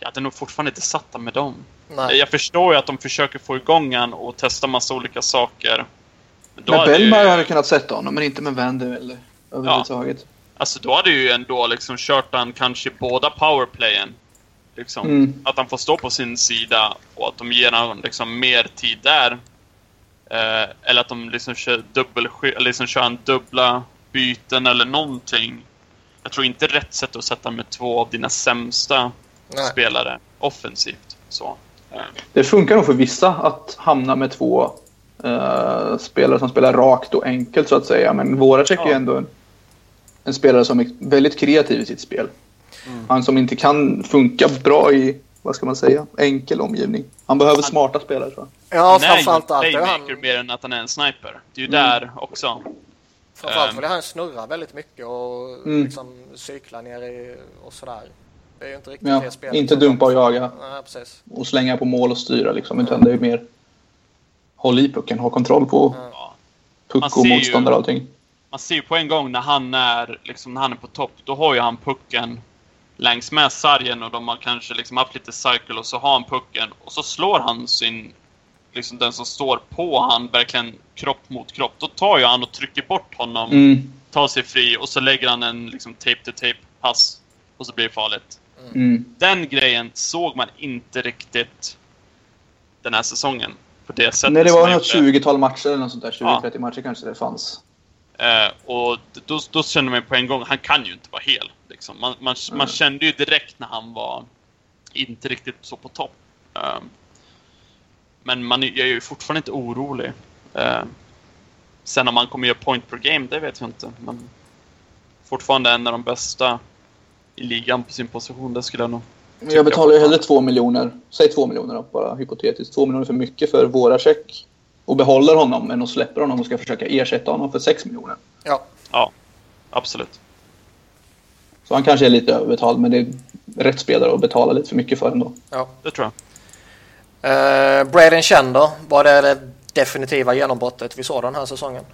Jag hade nog fortfarande inte satt med dem.
Nej.
Jag förstår ju att de försöker få igång han och testa massa olika saker. Men då
Men
hade ju-
Bellmar hade kunnat sätta honom, men inte med Vander eller överhuvudtaget.
Alltså då hade ju ändå liksom kört han kanske båda powerplayen. Liksom, mm. Att han får stå på sin sida och att de ger honom liksom mer tid där. Eh, eller att de liksom kör, dubbel, liksom kör en dubbla byten eller någonting. Jag tror inte rätt sätt att sätta med två av dina sämsta Nej. spelare offensivt. Så.
Det funkar nog för vissa att hamna med två uh, spelare som spelar rakt och enkelt så att säga. Men Voracek ja. är ändå en, en, spelare som är väldigt kreativ i sitt spel. Mm. Han som inte kan funka bra i, vad ska man säga, enkel omgivning. Han behöver han, smarta spelare tror
jag. Ja, framförallt
allt. Han är mer än att han är en sniper. Det är ju mm. där också.
Framförallt vill han snurra väldigt mycket och mm. liksom cykla ner i och sådär. Det är ju inte riktigt
ja, det spelet. Inte dumpa och jaga.
Nej, precis.
Och slänga på mål och styra liksom. Utan det är mer håll i pucken, ha kontroll på ja. puck och motståndare och allting.
Man ser ju på en gång när han är, liksom, när han är på topp, då har ju han pucken längs med sargen och de har kanske liksom haft lite cycle och så har han pucken och så slår han sin, liksom den som står på han verkligen kropp mot kropp. Då tar ju han och trycker bort honom, mm. tar sig fri och så lägger han en liksom tape-to-tape pass och så blir det farligt. Mm. Den grejen såg man inte riktigt den här säsongen. På det sättet
Nej, det var något 20-tal matcher eller något sånt där. 20-30 ja. matcher kanske det fanns.
Eh, och då, då kände man på en gång, han kan ju inte vara hel. Liksom. Man, man, mm. man kände ju direkt när han var inte riktigt så på topp. Eh, men man är ju fortfarande inte orolig. Eh, sen om man kommer göra point per game, det vet jag inte. Men fortfarande en av de bästa i ligan på sin position, det skulle jag nog
jag betalar ju hellre två miljoner, säg två miljoner då, bara hypotetiskt, två miljoner för mycket för våra check och behåller honom än att släpper honom och ska försöka ersätta honom för sex miljoner.
Ja.
Ja, absolut.
Så han kanske är lite överbetald, men det är rätt spelare att betala lite för mycket för ändå.
Ja, det tror jag.
Uh, Braden Chen då? Var det det definitiva genombrottet vi såg den här säsongen?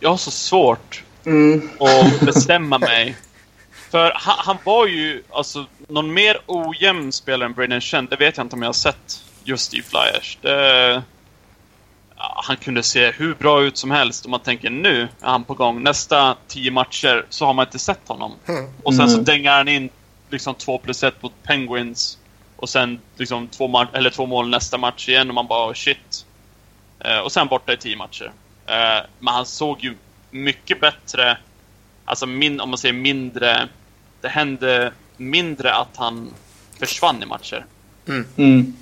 Jag har så svårt mm. att bestämma mig för han, han, var ju, alltså, någon mer ojämn spelare än Braden Chen, det vet jag inte om jag har sett just i Flyers. Det, ja, han kunde se hur bra ut som helst om man tänker nu är han på gång. Nästa tio matcher så har man inte sett honom. Mm. Och sen så mm. dängar han in liksom två plus ett mot Penguins. Och sen liksom två, eller två mål nästa match igen och man bara shit. Eh, och sen borta i tio matcher. Eh, men han såg ju mycket bättre, alltså min, om man säger mindre det hände mindre att han försvann i matcher.
Mm. Mm.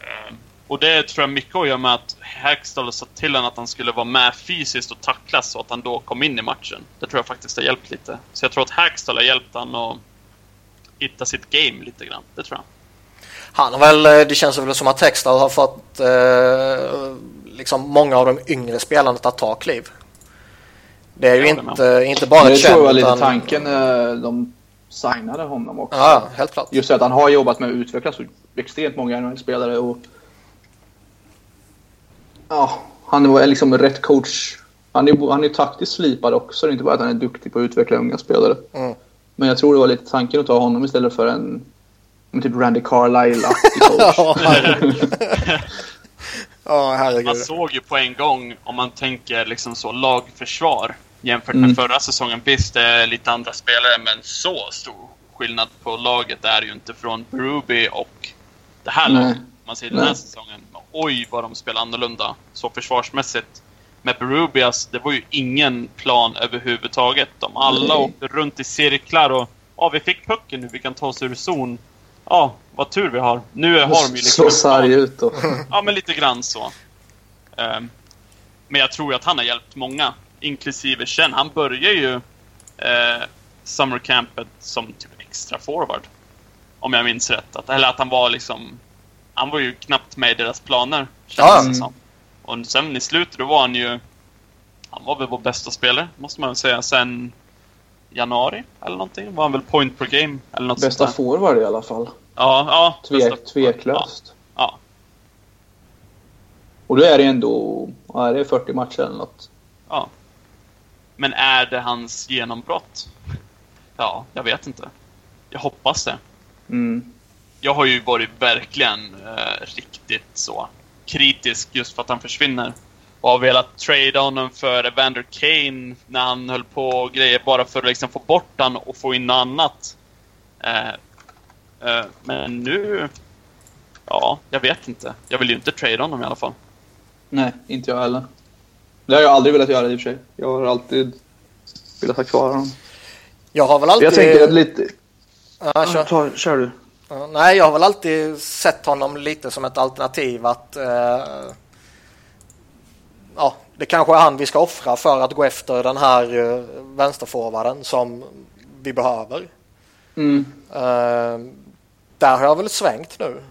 Eh, och det tror jag mycket att göra med att Hagstall sa till honom att han skulle vara med fysiskt och tacklas så att han då kom in i matchen. Det tror jag faktiskt har hjälpt lite. Så jag tror att Hagstall har hjälpt honom att hitta sitt game lite grann. Det tror jag.
Han har väl, eh, det känns väl som att Hagstall har fått eh, liksom många av de yngre spelarna att ta kliv. Det är ju inte, inte bara
ett Det tror jag var lite utan... tanken när de signade honom också.
Ja, helt klart.
Just att han har jobbat med att utveckla så extremt många NHL-spelare och ja, han är liksom rätt coach. Han är, han är taktiskt slipad också. Det är inte bara att han är duktig på att utveckla unga spelare. Mm. Men jag tror det var lite tanken att ta honom istället för en typ Randy Carlisle-aktig coach.
Ja, herregud.
Man såg ju på en gång, om man tänker liksom så, lagförsvar jämfört med mm. förra säsongen. Visst, det är lite andra spelare, men så stor skillnad på laget är ju inte från Ruby och det här laget. Man ser den här Nej. säsongen. Oj, vad de spelar annorlunda. Så försvarsmässigt. Med Berubias, det var ju ingen plan överhuvudtaget. De alla Nej. åkte runt i cirklar och ja, vi fick pucken nu, vi kan ta oss ur zon ja, vad tur vi har. Nu har de ju
liksom... Så sarg ut då.
ja, men lite grann så. Um, men jag tror ju att han har hjälpt många, inklusive Chen. Han börjar ju uh, summercampet som typ extra forward. Om jag minns rätt. Att, eller att han var liksom... Han var ju knappt med i deras planer, kändes det som. Och sen i slutet, då var han ju... Han var väl vår bästa spelare, måste man väl säga. Sen januari eller någonting. Var han väl point per game eller något
Bästa forward i alla fall.
Ja, ja.
Tvek, tveklöst.
Ja. ja.
Och då är det ändå, ja, det är 40 matcher eller något.
Ja. Men är det hans genombrott? Ja, jag vet inte. Jag hoppas det.
Mm.
Jag har ju varit verkligen eh, riktigt så kritisk just för att han försvinner och har velat trade honom för Evander Kane när han höll på och grejer bara för att liksom få bort han och få in något annat. Eh, eh, men nu... Ja, jag vet inte. Jag vill ju inte trade honom i alla fall.
Nej, inte jag heller. Det har jag aldrig velat göra i och för sig. Jag har alltid velat ha kvar honom.
Jag har väl alltid...
Jag tänker lite...
Ja, kör.
Ta, kör du.
Nej, jag har väl alltid sett honom lite som ett alternativ att... Eh, ja, det kanske är han vi ska offra för att gå efter den här eh, vänsterforwarden som vi behöver.
Mm.
Eh, där har jag väl svängt nu.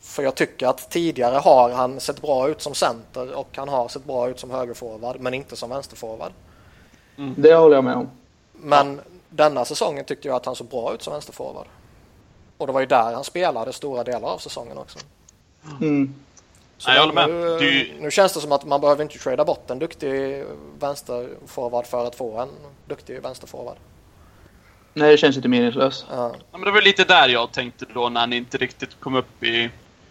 För jag tycker att tidigare har han sett bra ut som center och han har sett bra ut som högerforward men inte som vänsterforward.
Det håller jag med om.
Men denna säsongen tyckte jag att han såg bra ut som vänsterforward. Och det var ju där han spelade stora delar av säsongen också.
Mm.
Så
Nej, jag håller med.
Nu,
Det är ju-
nu känns det som att man behöver inte trada bort en duktig vänsterforward för att få en duktig vänsterforward.
Nej, det känns lite meningslöst.
Ja.
Ja, men det var lite där jag tänkte då när ni inte riktigt kom upp i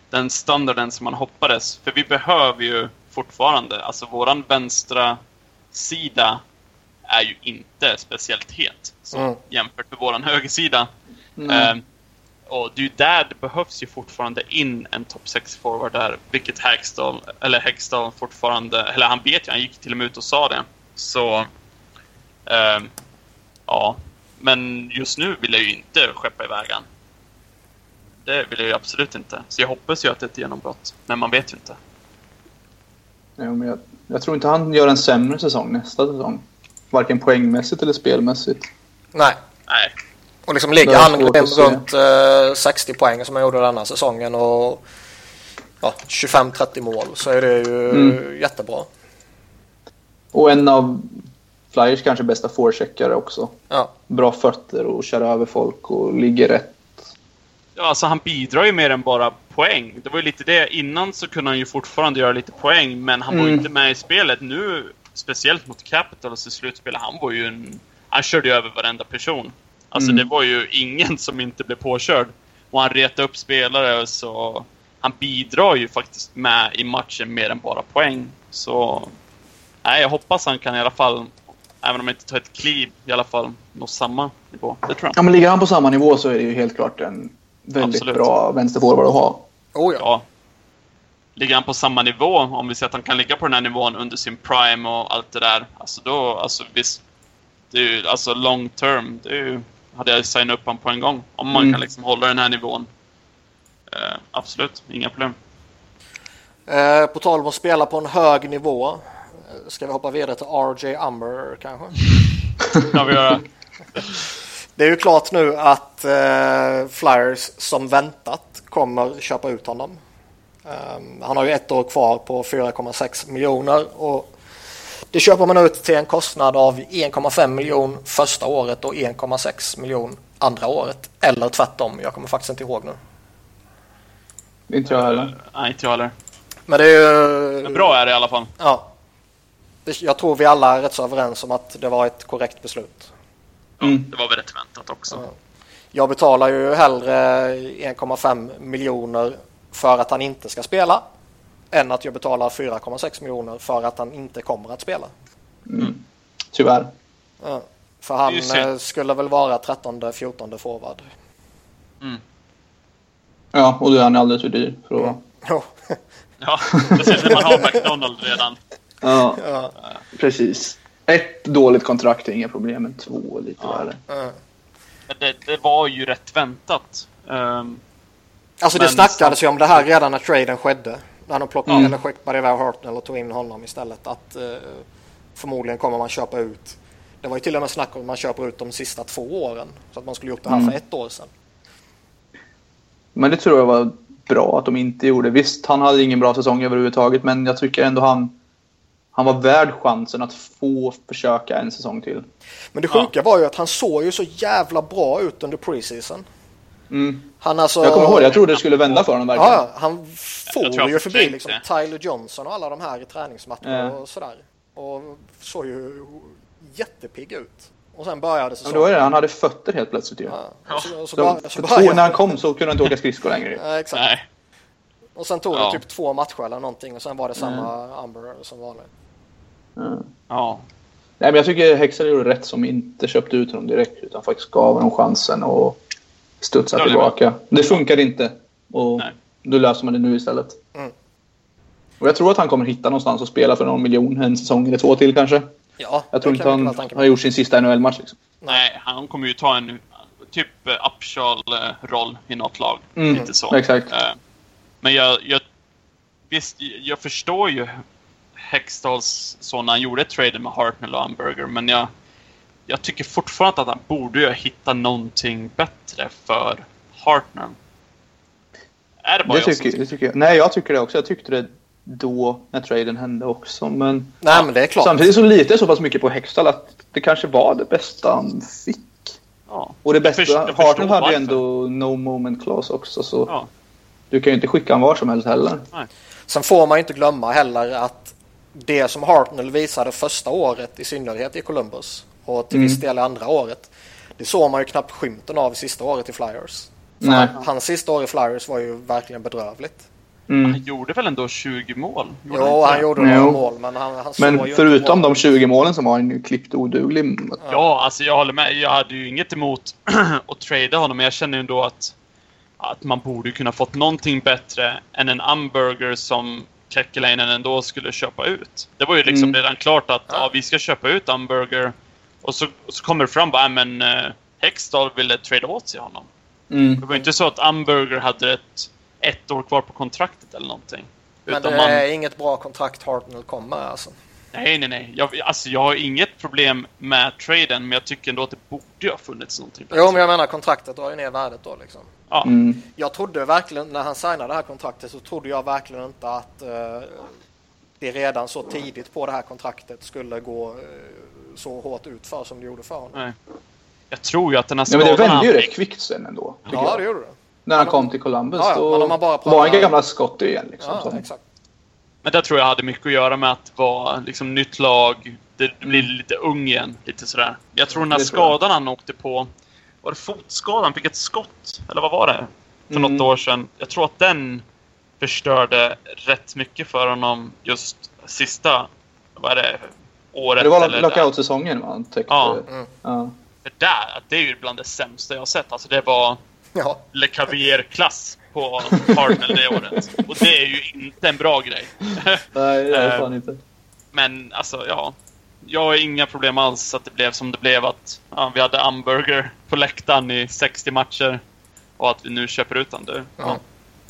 den standarden som man hoppades. För vi behöver ju fortfarande, alltså våran vänstra sida är ju inte speciellt het så,
Mm.
jämfört med våran högersida.
Mm.
Eh, och det är ju där det behövs ju fortfarande in en topp 6 forward där, vilket Hextall, eller Hextall fortfarande, eller han vet ju, han gick till och med ut och sa det. Så, eh, ja. Men just nu vill jag ju inte skeppa iväg han. Det vill jag ju absolut inte. Så jag hoppas ju att det är ett genombrott. Men man vet ju inte.
Ja, men jag, jag tror inte han gör en sämre säsong nästa säsong. Varken poängmässigt eller spelmässigt.
Nej,
Nej.
Och liksom ligger han runt eh, 60 poäng som han gjorde denna säsongen och ja, 25-30 mål så är det ju
Mm.
jättebra.
Och en av Flyers kanske bästa forecheckare också.
Ja.
Bra fötter och kör över folk och ligger rätt.
Ja, alltså han bidrar ju mer än bara poäng. Det var ju lite det. Innan så kunde han ju fortfarande göra lite poäng, men han var ju
Mm.
inte med i spelet. Nu, speciellt mot Capitals i slutspelet, han var ju en... Han körde ju över varenda person. Alltså
Mm.
det var ju ingen som inte blev påkörd. Och han retade upp spelare, så... Han bidrar ju faktiskt med i matchen mer än bara poäng. Så... Nej, jag hoppas han kan i alla fall, även om han inte tar ett kliv, i alla fall nå samma nivå. Det tror jag.
Ja, men ligger han på samma nivå så är det ju helt klart en väldigt
Absolut.
bra vänsterforward att ha.
Oh, ja.
Ja. Ligger han på samma nivå, om vi säger att han kan ligga på den här nivån under sin prime och allt det där. Alltså då, alltså visst. Det är ju, alltså long term, det är ju, hade jag signat upp honom på en gång. Om man
Mm.
kan liksom hålla den här nivån. Eh, absolut, inga problem.
Eh, på tal om att spela på en hög nivå. eh, Ska vi hoppa vidare till RJ Umber kanske?
Kan vi göra?
Det är ju klart nu att eh, Flyers som väntat kommer köpa ut honom. Ehm, han har ju ett år kvar på 4,6 miljoner och det köper man ut till en kostnad av 1,5 miljon första året och 1,6 miljon andra året. Eller tvärtom, jag kommer faktiskt inte ihåg nu.
Inte jag heller.
Nej, inte jag heller.
Men det är ju...
Men bra är det i alla fall.
Ja. Jag tror vi alla är rätt så överens om att det var ett korrekt beslut.
Ja,
Mm.
Det var väl rätt väntat också.
Ja. Jag betalar ju hellre 1,5 miljoner för att han inte ska spela än att jag betalar 4,6 miljoner för att han inte kommer att spela.
Tyvärr.
Ja. För han eh, skulle väl vara 13-14 forward.
Mm.
Ja, och då är han alldeles för dyr för att vara.
Jo.
Ja, när man har McDonald redan.
Ja,
ja.
precis. Ett dåligt kontrakt är inga problem, men två är lite
Ja.
värre.
Det, det var ju rätt väntat. Ehm,
Alltså det snackades ju om det här redan när traden skedde. När de plockade
Mm.
eller skickade iväg Hartnell och tog in honom istället. Att eh, förmodligen kommer man köpa ut. Det var ju till och med snack om att man köper ut de sista två åren. Så att man skulle gjort det här
Mm.
för ett år sedan.
Men det tror jag var bra att de inte gjorde. Visst, han hade ingen bra säsong överhuvudtaget, men jag tycker ändå han, han var värd chansen att få försöka en säsong till.
Men det sjuka var ju att han såg ju så jävla bra ut under preseason.
Mm.
Han alltså...
Jag kommer ihåg det. Jag trodde det skulle vända för honom verkligen.
Ja, han for ju förbi liksom. Tyler Johnson och alla de här i träningsmatcher
Ja.
och sådär. Och såg ju jättepigg ut. Och sen började
Men
säsongen.
då är det, han hade fötter helt plötsligt ju.
Ja. Och så, så,
Så,
så började-
när han kom så kunde han inte åka skridskor längre.
Ja, exakt.
nej.
Och sen tog
Ja.
det typ två matcher eller någonting och sen var det samma Umber som vanligt.
Ja.
Ja.
Nej, men jag tycker Hexer gjorde rätt som inte köpte ut honom direkt utan faktiskt gav honom chansen och studsa tillbaka. Det funkar inte. Och Nej. då löser man det nu istället. Mm. Och jag tror att han kommer hitta någonstans och spela för någon miljon en säsong eller två till kanske.
Ja,
jag tror inte han har gjort sin sista NHL-match. Liksom.
Nej, han kommer ju ta en typ Upshall-roll i något lag.
Mm, Lite så. Exakt. Eh,
men jag, jag, visst, jag förstår ju Hextalls så när han gjorde traden med Hartnell och Hamburger, men jag, jag tycker fortfarande att han borde hitta någonting bättre för Hartnell.
Är det bara det jag tycker, som... det tycker jag. Nej, jag tycker det också. Jag tyckte det då när traden hände också. Men,
Nej, men det är klart.
samtidigt så litar jag så pass mycket på Hextall att det kanske var det bästa han fick. Ja. Och det bästa, Hartnell hade ju ändå no moment clause också. Så ja. Du kan ju inte skicka honom var som helst heller. Nej.
Sen får man ju inte glömma heller att det som Hartnell visade första året, i synnerhet i Columbus och till mm. viss del andra året, det såg man ju knappt skymten av sista året i Flyers. Nej. Hans sista år i Flyers var ju verkligen bedrövligt.
Mm. Han gjorde väl ändå 20 mål?
Gjorde jo, han, han gjorde några mål. Men, han, han
men förutom de 20 målen som var han klippt oduglig.
Ja, alltså jag håller med. Jag hade ju inget emot att trada honom, men jag känner ju ändå att, att man borde kunna fått någonting bättre än en Umburger som Kekkelainen ändå skulle köpa ut. Det var ju liksom mm. redan klart att ja. ja. vi ska köpa ut Umburger. Och så, så kommer det fram bara, men uh, Hextall ville trada åt sig honom. Mm. Det var inte så att Umburger hade ett, ett år kvar på kontraktet eller någonting.
Men det man... är inget bra kontrakt Hartnell kommer alltså?
Nej, nej, nej. Jag, alltså, jag har inget problem med traden, men jag tycker ändå att det borde ha funnits någonting.
Jo, men jag menar kontraktet drar ju ner värdet då liksom. Ja. Mm. Jag trodde verkligen, när han signade det här kontraktet, så trodde jag verkligen inte att uh, det redan så tidigt på det här kontraktet skulle gå uh, så hårt ut för som det gjorde för honom. Nej.
Jag tror ju att den här
skadan... Ja, men det vände ju rätt kvickt sen ändå.
Ja, jag. det gjorde det.
När han kom till Columbus, ja, ja, då pratar... var han gamla Scotty igen. Liksom,
ja, exakt.
Men det tror jag hade mycket att göra med att vara liksom nytt lag. Det blir lite ung igen. Lite sådär. Jag tror den här skadan han åkte på. Var det fotskadan? Han fick ett skott? Eller vad var det? För mm. något år sedan. Jag tror att den förstörde rätt mycket för honom just sista, vad är det, året.
Det var lockout-säsongen va?
Ja. Mm. ja. Det där, det är ju bland det sämsta jag har sett. Alltså det var ja. Le Cavier-klass på Cardinal det året. Och det är ju inte en bra grej.
Nej, det är fan inte.
Men alltså, ja. Jag har inga problem alls att det blev som det blev. Att ja, vi hade Amberger på läktaren i 60 matcher. Och att vi nu köper ut den. Det, ja,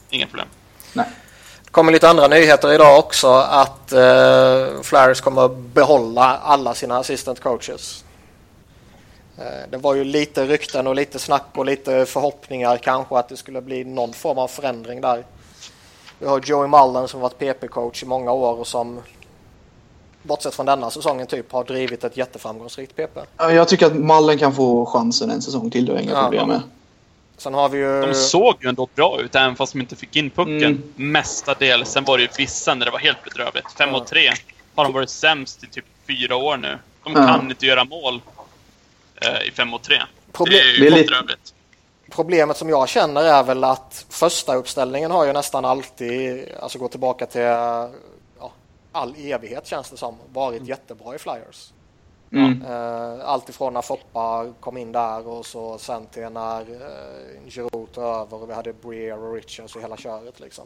inga problem.
Nej. Kommer lite andra nyheter idag också. Att eh, Flyers kommer behålla alla sina assistant coaches. Eh, det var ju lite rykten och lite snack och lite förhoppningar kanske att det skulle bli någon form av förändring där. Vi har Joey Mullen som varit PP-coach i många år och som bortsett från denna säsongen typ har drivit ett jätteframgångsrikt PP.
Jag tycker att Mullen kan få chansen en säsong till, det är inga ja. problem med.
Sen har vi ju...
De såg ju ändå bra ut även fast de inte fick in pucken mm. mestadels. Sen var det ju vissa när det var helt bedrövligt. 5 ja. och 3 har de varit sämst i typ fyra år nu. De ja. kan inte göra mål eh, i 5 mot 3. Problem det är ju lite...
Problemet som jag känner är väl att första uppställningen har ju nästan alltid, alltså gå tillbaka till ja, all evighet känns det som, varit mm. jättebra i Flyers. Mm. Uh, allt ifrån när Foppa kom in där och så sen till när uh, Giroud tog över och vi hade Breer och Richards och hela köret liksom.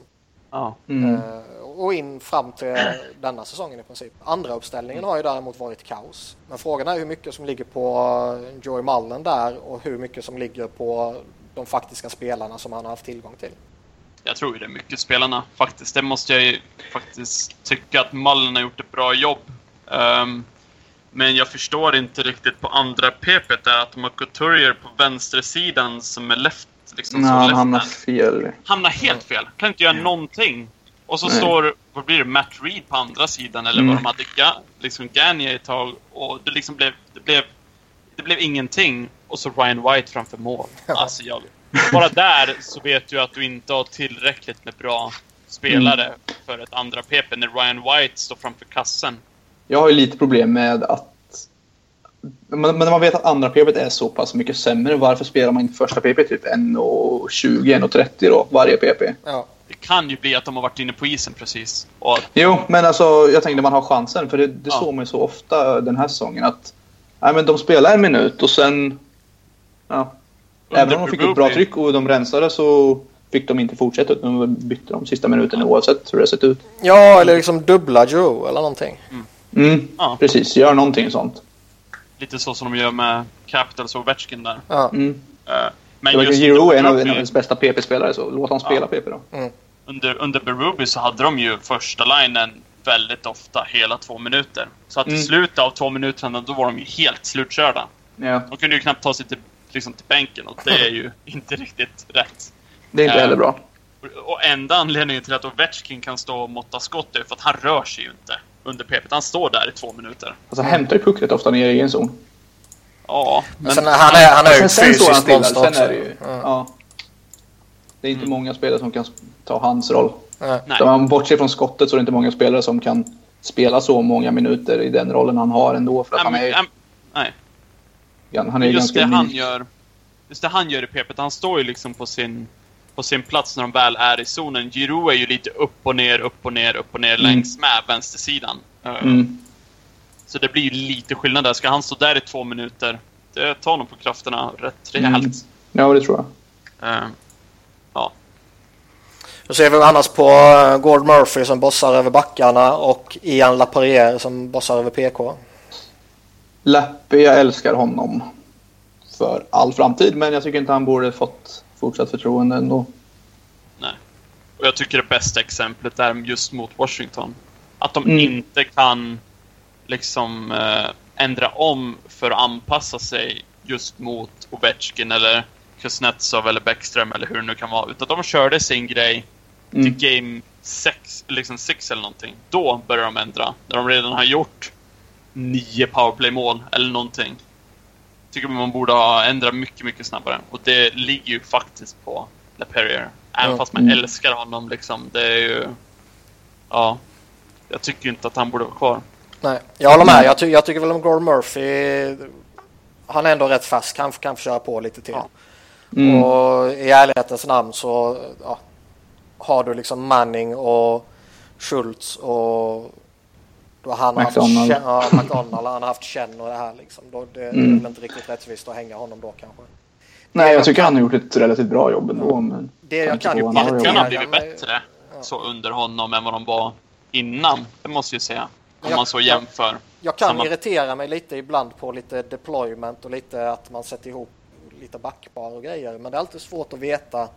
Ja. Mm.
Uh, och in fram till denna säsongen i princip. Andra uppställningen har ju däremot varit kaos. Men frågan är hur mycket som ligger på Joey Mullen där och hur mycket som ligger på de faktiska spelarna som han har haft tillgång till.
Jag tror ju det är mycket spelarna faktiskt. Det måste jag ju faktiskt tycka att Mullen har gjort ett bra jobb. Um, men jag förstår inte riktigt på andra PP där att de har Couturier på vänstersidan som är left
Liksom, Nej, han hamnar fel.
Hamnar helt fel. Kan inte göra någonting. Och så Nej. står, vad blir det, Matt Reed på andra sidan eller mm. vad de hade, Ga, liksom Gania ett tag. Och det liksom blev, det blev, det blev ingenting. Och så Ryan White framför mål. Alltså jag, bara där så vet du att du inte har tillräckligt med bra spelare mm. för ett andra PP när Ryan White står framför kassen.
Jag har ju lite problem med att men, men när man vet att andra PP är så pass mycket sämre, varför spelar man inte första PP typ 1.20, 1.30 då, varje PP?
Ja.
Det kan ju bli att de har varit inne på isen precis. Och...
Jo, men alltså jag tänkte man har chansen, för det, det ja. såg man ju så ofta den här säsongen att nej, men de spelar en minut och sen... Ja, Även om de fick upp bra tryck och de rensade så fick de inte fortsätta utan de bytte de sista minuterna oavsett hur det sett ut.
Ja, eller liksom dubbla Joe eller någonting.
Mm, mm ja. precis. Gör någonting sånt.
Lite så som de gör med Capitals och Ovechkin där.
Ja. Mm. Uh, men just Giro är en av, en av deras bästa PP-spelare så låt honom spela ja. PP då. Mm.
Under, under Berube så hade de ju första linen väldigt ofta hela två minuter. Så att mm. i slutet av två minuter då var de ju helt slutkörda. Ja. De kunde ju knappt ta sig till, liksom, till bänken och det är ju inte riktigt rätt.
Det är inte heller bra.
Och enda anledningen till att Ovechkin kan stå och måtta skott är för att han rör sig ju inte under PP. Han står där i två minuter.
Alltså hämtar ju puck rätt ofta ner i egen zon.
Ja.
Men sen, han är, han är ju ett fysiskt monster också.
Är det, ju, mm. ja. det är inte mm. många spelare som kan ta hans roll. Nej. Om man bortser från skottet så är det inte många spelare som kan spela så många minuter i den rollen han har ändå. För att nej, han är,
nej.
Han är just
ganska det han gör, Just det han gör i PP, han står ju liksom på sin, på sin plats när de väl är i zonen. Giroud är ju lite upp och ner, upp och ner, upp och ner mm. längs med vänstersidan. Eh, mm. Så det blir ju lite skillnad där. Ska han stå där i två minuter, det tar nog på krafterna rätt rejält. Mm.
Ja, det tror jag. Uh,
ja.
Då ser vi annars på eh, Gord Murphy som bossar över backarna och Ian Laparier som bossar över PK.
Lappe, jag älskar honom för all framtid men jag tycker inte han borde fått fortsatt förtroende ändå.
Nej. Och jag tycker det bästa exemplet är just mot Washington. Att de mm. inte kan liksom eh, ändra om för att anpassa sig just mot Ovechkin eller Kuznetsov eller Bäckström eller hur det nu kan vara. Utan de körde sin grej till mm. game 6 liksom eller någonting. Då börjar de ändra. När de redan har gjort nio powerplay-mål eller någonting. Tycker man borde ha ändrat mycket, mycket snabbare. Och det ligger ju faktiskt på LePerrier. Även mm. fast man älskar honom liksom. Det är ju... Ja. Jag tycker inte att han borde vara kvar.
Nej, jag håller med. Jag, ty jag tycker väl om Gordon Murphy. Han är ändå rätt fast. Kan, kan få köra på lite till. Ja. Mm. Och i ärlighetens namn så ja, har du liksom Manning och Schultz och då han har McDonald. haft ja, McDonald, han har haft känn och det här liksom. Då, det, mm. det är väl inte riktigt rättvist att hänga honom då kanske.
Nej, jag tycker han har gjort ett relativt bra jobb ändå. Men
det jag kan ju
irritera har blivit bättre ja. så under honom än vad de var innan. Det måste jag säga. Om jag, man så jämför. Jag,
jag kan samma... irritera mig lite ibland på lite deployment och lite att man sätter ihop lite backbar och grejer. Men det är alltid svårt att veta. Eh,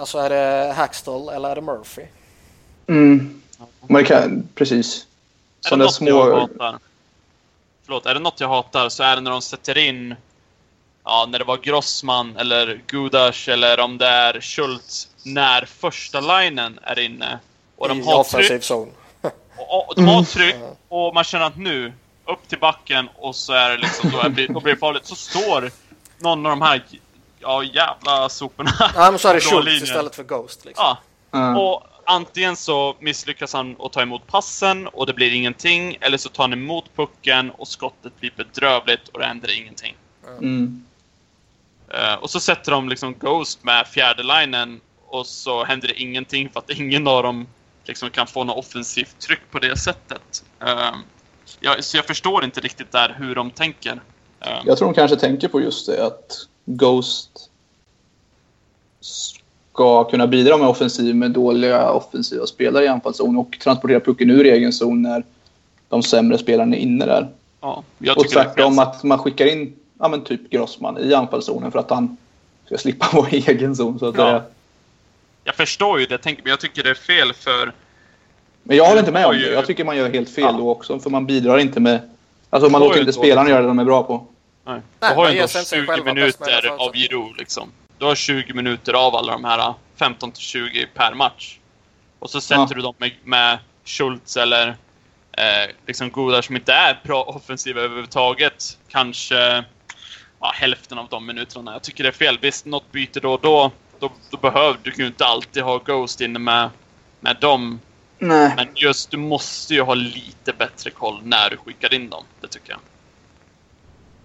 alltså är det Hackstall eller är det Murphy?
Mm. Man kan, precis.
Sådana små... Förlåt, är det något jag hatar så är det när de sätter in Ja, när det var Grossman eller Gudas eller om det är Schultz när första linen är inne.
Och de I har tryck. Zone.
och, och, de har tryck och man känner att nu, upp till backen och så är det liksom, då, är, då blir det farligt. Så står någon av de här ja, jävla soporna.
Ja, men så är det Schultz istället för Ghost. Liksom.
Ja. Mm. Och antingen så misslyckas han att ta emot passen och det blir ingenting. Eller så tar han emot pucken och skottet blir bedrövligt och det händer ingenting.
Mm.
Uh, och så sätter de liksom Ghost med fjärde linen och så händer det ingenting för att ingen av dem liksom kan få något offensivt tryck på det sättet. Uh, jag, så jag förstår inte riktigt där hur de tänker.
Uh, jag tror de kanske tänker på just det att Ghost ska kunna bidra med offensiv med dåliga offensiva spelare i anfallszon och transportera pucken ur egen zon när de sämre spelarna är inne där.
Ja,
och tvärtom att man skickar in ja, men typ Grossman i anfallszonen för att han ska slippa vara i egen zon. Så att ja. det...
Jag förstår ju det, men jag tycker det är fel för...
Men jag håller inte med om det. Jag tycker man gör helt fel ja. då också, för man bidrar inte med... Alltså man låter inte spelarna göra det de är bra på.
Nej. Du har ju ändå 20 minuter av Giroud liksom. Du har 20 minuter av alla de här 15 20 per match. Och så sätter ja. du dem med, med Schultz eller eh, liksom Godar som inte är bra offensiva överhuvudtaget. Kanske ja, hälften av de minuterna. Jag tycker det är fel. Visst, något byte då och då. Då, då behöver du ju inte alltid ha Ghost inne med, med dem.
Nej.
Men just du måste ju ha lite bättre koll när du skickar in dem. Det tycker jag.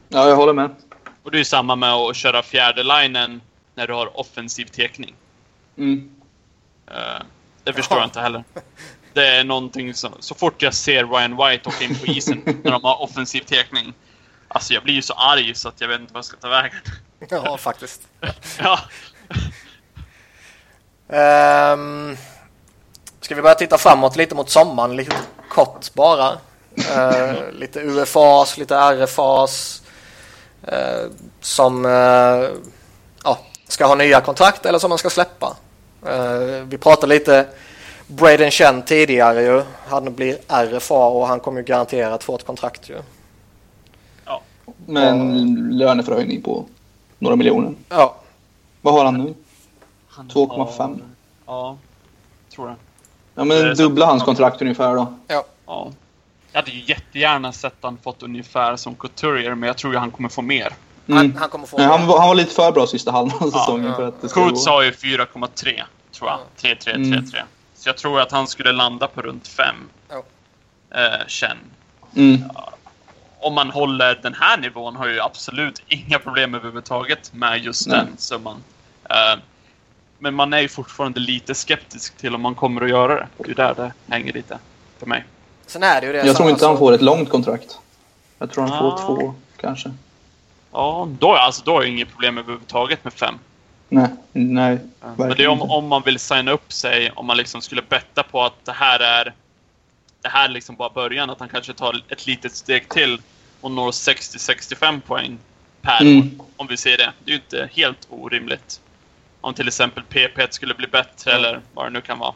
Ja, jag håller med.
Och det är ju samma med att köra fjärde linen när du har offensiv tekning.
Mm.
Uh, det förstår Jaha. jag inte heller. Det är någonting som... Så fort jag ser Ryan White åka in på isen när de har offensiv tekning. Alltså jag blir ju så arg så att jag vet inte vad jag ska ta vägen.
Ja, faktiskt.
ja.
Um, ska vi börja titta framåt lite mot sommaren, lite kort bara. Uh, lite UFAs, lite RFAs. Uh, som uh, ska ha nya kontrakt eller som man ska släppa. vi pratade lite Braden Chen tidigare ju. Han blir RFA och han kommer ju garanterat få ett kontrakt ju.
Ja. Med en löneförhöjning på några miljoner.
Ja.
Vad har han nu? 2,5?
Ja, tror jag.
Ja, men dubbla hans kontrakt ungefär då.
Ja.
ja. Jag hade ju jättegärna sett han fått ungefär som Couturier, men jag tror ju han kommer få mer.
Mm. Han, han, kommer få
Nej, han, var, han var lite för bra sista halvan av säsongen ja. för att det
Coates sa ju 4,3 tror jag. 3-3, 3-3. Mm. Så jag tror att han skulle landa på runt 5.
Ja.
Eh, Chen.
Mm.
Om man håller den här nivån har ju absolut inga problem överhuvudtaget med just Nej. den summan. Eh, men man är ju fortfarande lite skeptisk till om man kommer att göra det. Det är där det hänger lite för mig.
Sen är det ju det
jag tror inte han får ett långt kontrakt. Jag tror han får ah. två, kanske.
Ja, då, alltså, då är det inget problem överhuvudtaget med fem.
Nej, nej.
Men det är om, om man vill signa upp sig, om man liksom skulle betta på att det här är det här är liksom bara början, att han kanske tar ett litet steg till och når 60-65 poäng per mm. år. Om vi ser det. Det är ju inte helt orimligt. Om till exempel PP skulle bli bättre mm. eller vad det nu kan vara.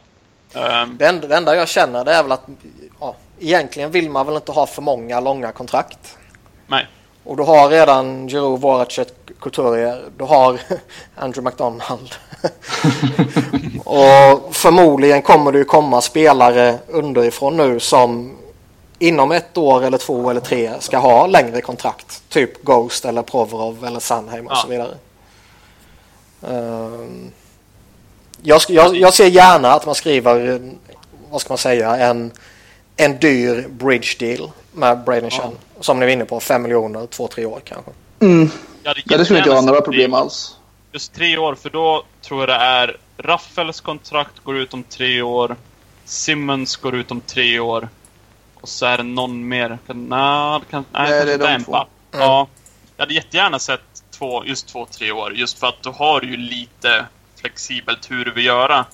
Um, det, enda, det enda jag känner det är väl att ja, egentligen vill man väl inte ha för många långa kontrakt.
Nej.
Och du har redan Giroud, Voracek, Couturier. Du har Andrew McDonald. och förmodligen kommer det ju komma spelare underifrån nu som inom ett år eller två eller tre ska ha längre kontrakt. Typ Ghost eller Provorov eller Sandheim och ja. så vidare. Um, jag, jag, jag, ser gärna att man skriver, vad ska man säga, en, en dyr bridge deal med Braden Chen. Ja. Som ni var inne på, 5 miljoner, två, tre år kanske.
Mm. Ja, det, ja, det skulle inte vara några problem alls.
Just tre år, för då tror jag det är Raffels kontrakt går ut om tre år. Simmons går ut om tre år. Och så är det någon mer. Kan, nej, kan, nej, nej det är de två. Mm. Ja. Jag hade jättegärna sett två, just två, tre år. Just för att då har du ju lite flexibelt hur du vill göra.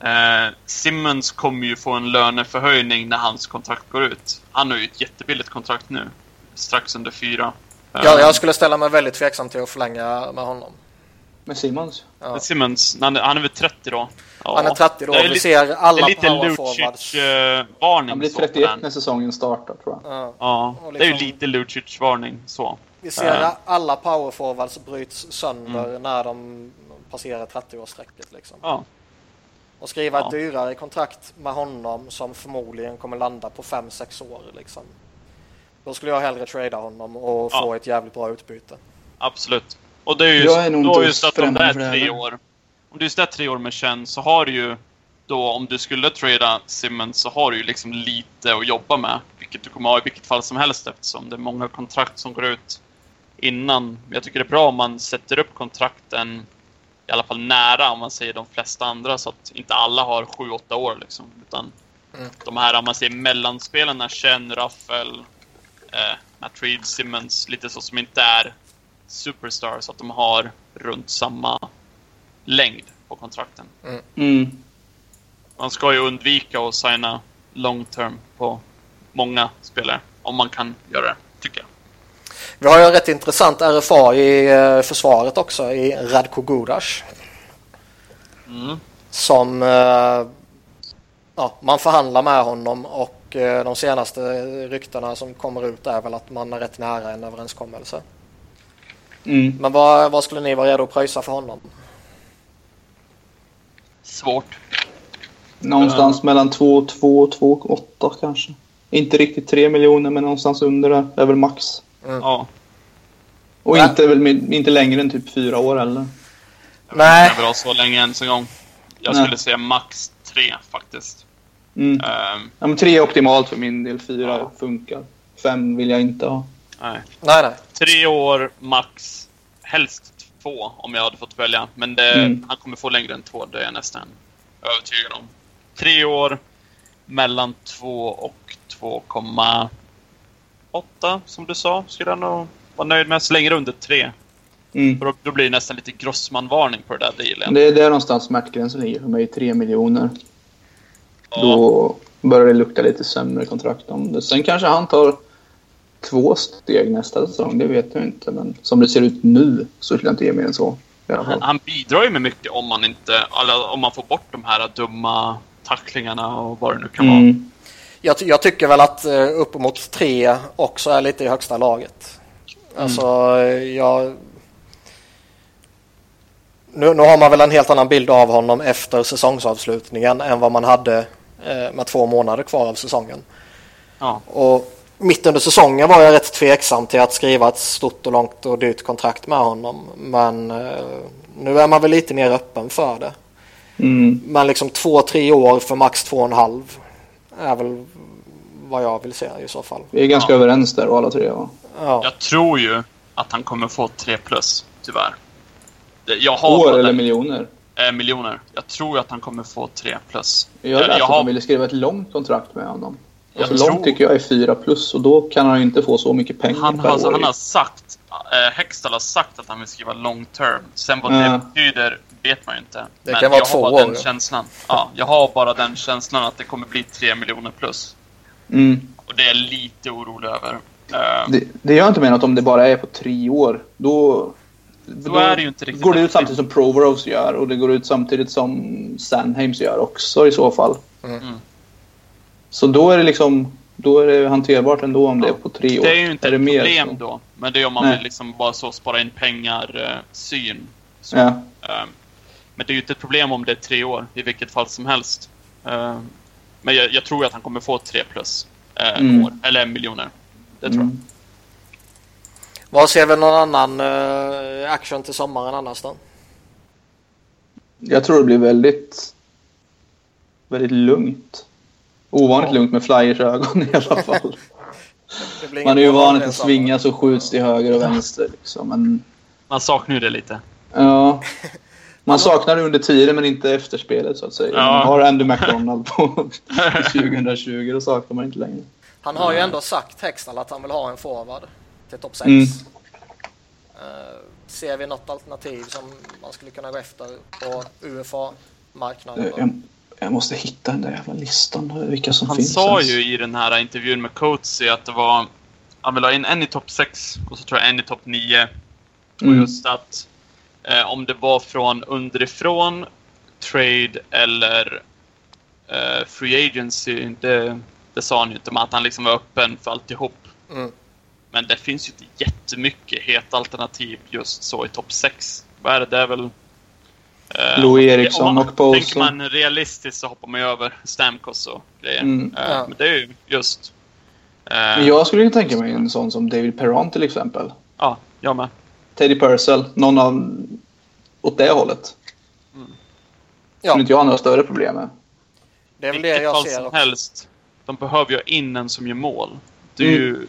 Eh, Simmons kommer ju få en löneförhöjning när hans kontrakt går ut. Han har ju ett jättebilligt kontrakt nu. Strax under fyra.
Ja, jag eh, skulle ställa mig väldigt tveksam till att förlänga med honom.
Med Simmons?
Ja. Med Simmons? Han är, han är väl 30 då?
Ja. Han är 30 då. Vi lite, ser alla
Det är lite Lucic-varning.
han blir 31 när säsongen startar tror
jag. Ja, ja liksom, det är ju liksom- lite Lucic-varning så.
Vi ser uh. alla powerforwards bryts sönder mm. när de passerar 30-årsstrecket liksom.
Ja.
Och skriva ja. ett dyrare kontrakt med honom som förmodligen kommer landa på 5-6 år liksom. Då skulle jag hellre trada honom och ja. få ett jävligt bra utbyte.
Absolut. Och det är ju jag är då just att om det är tre år. Om du är tre år med Chen så har du ju då om du skulle trada Simmons så har du ju liksom lite att jobba med. Vilket du kommer ha i vilket fall som helst eftersom det är många kontrakt som går ut innan. Jag tycker det är bra om man sätter upp kontrakten i alla fall nära om man säger de flesta andra så att inte alla har 7-8 år liksom. Utan mm. de här om man säger mellanspelarna, Chen, Raffel, eh, Matt Reed, Simmons, lite så som inte är superstars, att de har runt samma längd på kontrakten.
Mm.
Mm.
Man ska ju undvika att signa long term på många spelare, om man kan göra det, tycker jag.
Vi har ju en rätt intressant RFA i eh, försvaret också, i Radko Gudas.
Mm.
Som eh, ja, man förhandlar med honom och eh, de senaste ryktena som kommer ut är väl att man är rätt nära en överenskommelse.
Mm.
Men vad, vad skulle ni vara redo att pröjsa för honom?
Svårt.
Någonstans uh. mellan 2 2 och 2 8 kanske. Inte riktigt 3 miljoner men någonstans under det är väl max.
Mm. Ja.
Och inte, väl, inte längre än typ 4 år eller?
Nej.
Jag vill ha så länge ens en gång. Jag Nej. skulle säga max 3 faktiskt.
Mm. Um, ja, men 3 är optimalt för min del. 4 ja. funkar. 5 vill jag inte ha.
Nej.
Nej, nej.
Tre år max. Helst två om jag hade fått välja. Men det, mm. han kommer få längre än två, det är jag nästan övertygad om. Tre år mellan två och 2,5 åtta, som du sa, skulle jag nog vara nöjd med. Så länge det är under tre. Mm. Då, då, blir det nästan lite Grossman-varning på det där dealen.
Det är där någonstans smärtgränsen ligger för mig, tre miljoner. Ja. Då börjar det lukta lite sämre kontrakt om det. Sen kanske han tar två steg nästa säsong, det vet jag inte. Men som det ser ut nu så skulle jag inte ge mer än så.
Han, han, bidrar ju med mycket om man, inte, om man får bort de här dumma tacklingarna och vad det nu kan mm. vara.
Jag, jag, tycker väl att uh, uppemot tre också är lite i högsta laget. Mm. Alltså, jag... Nu, nu har man väl en helt annan bild av honom efter säsongsavslutningen än vad man hade uh, med två månader kvar av säsongen. Ja. Och mitt under säsongen var jag rätt tveksam till att skriva ett stort och långt och dyrt kontrakt med honom. Men uh, nu är man väl lite mer öppen för det. Mm. Men liksom två, tre år för max två och en halv är väl vad jag vill se i så fall.
Vi är ganska ja. överens där alla tre va?
Ja. Jag tror ju att han kommer få 3 plus, tyvärr.
Jag har År eller miljoner?
Eh, miljoner. Jag tror att han kommer få 3 plus.
Jag läste jag, jag att de ville skriva ett långt kontrakt med honom. Och så långt tycker jag är 4 plus och då kan han ju inte få så mycket pengar
han per har, år. Han har sagt, eh, Hextall har sagt att han vill skriva long term. Sen vad det betyder vet man ju inte.
Det Men kan vara två
år. Den känslan. Ja, jag har bara den känslan att det kommer bli 3 miljoner plus. Mm. Och det är jag lite orolig över.
Uh, det, det gör inte menat om det bara är på tre år. Då,
då, då är det ju inte riktigt
går det ut samtidigt som Proveros gör och det går ut samtidigt som Sandheims gör också i så fall. Mm. mm. Så då är det liksom då är det hanterbart ändå om ja. det är på tre år.
Det är ju inte är ett problem så? då. Men det är om man Nej. vill liksom bara så spara in pengar-syn. Uh, ja. Uh, men det är ju inte ett problem om det är tre år i vilket fall som helst. Uh, men jag, jag, tror att han kommer få tre plus uh, mm. år, eller miljoner. Det tror mm. jag.
Vad ser vi någon annan uh, action till sommaren annars då?
Jag tror det blir väldigt, väldigt lugnt. Ovanligt ja. lugnt med flyers ögon i alla fall. Man är ju van att svinga så skjuts till höger och vänster. Liksom, men...
Man saknar ju det lite.
Ja. Man saknar det under tiden men inte efter spelet så att säga. Ja. Man har Andy McDonald på 2020 då saknar man inte längre.
Han har ju ändå sagt Hextall att han vill ha en forward till topp 6. Mm. Uh, ser vi något alternativ som man skulle kunna gå efter på UFA-marknaden?
Jag, jag, måste hitta den där jävla listan, vilka som
han
finns.
Han sa ens. ju i den här intervjun med Coatsy att det var han vill ha in en i topp 6 och så tror jag en i topp 9. Och mm. just att Eh, om det var från underifrån, trade eller eh, free agency, det, det sa han ju inte, men att han liksom var öppen för alltihop. Mm. Men det finns ju inte jättemycket het alternativ just så i topp 6. Vad är det? Det är väl...
Eh, Louis Eriksson och Paulson.
Tänker man realistiskt så hoppar man ju över Stamkos och grejer. Mm. Eh, ja. Men det är ju just...
Eh, jag skulle ju tänka mig en sån som David Perron till exempel.
Ja, jag med.
Teddy Purcell, någon av åt det hållet. Mm. Ja. Som inte jag har några större problem med.
Det är väl det jag ser som också. helst. De behöver ju in en som gör mål. Det är mm. ju,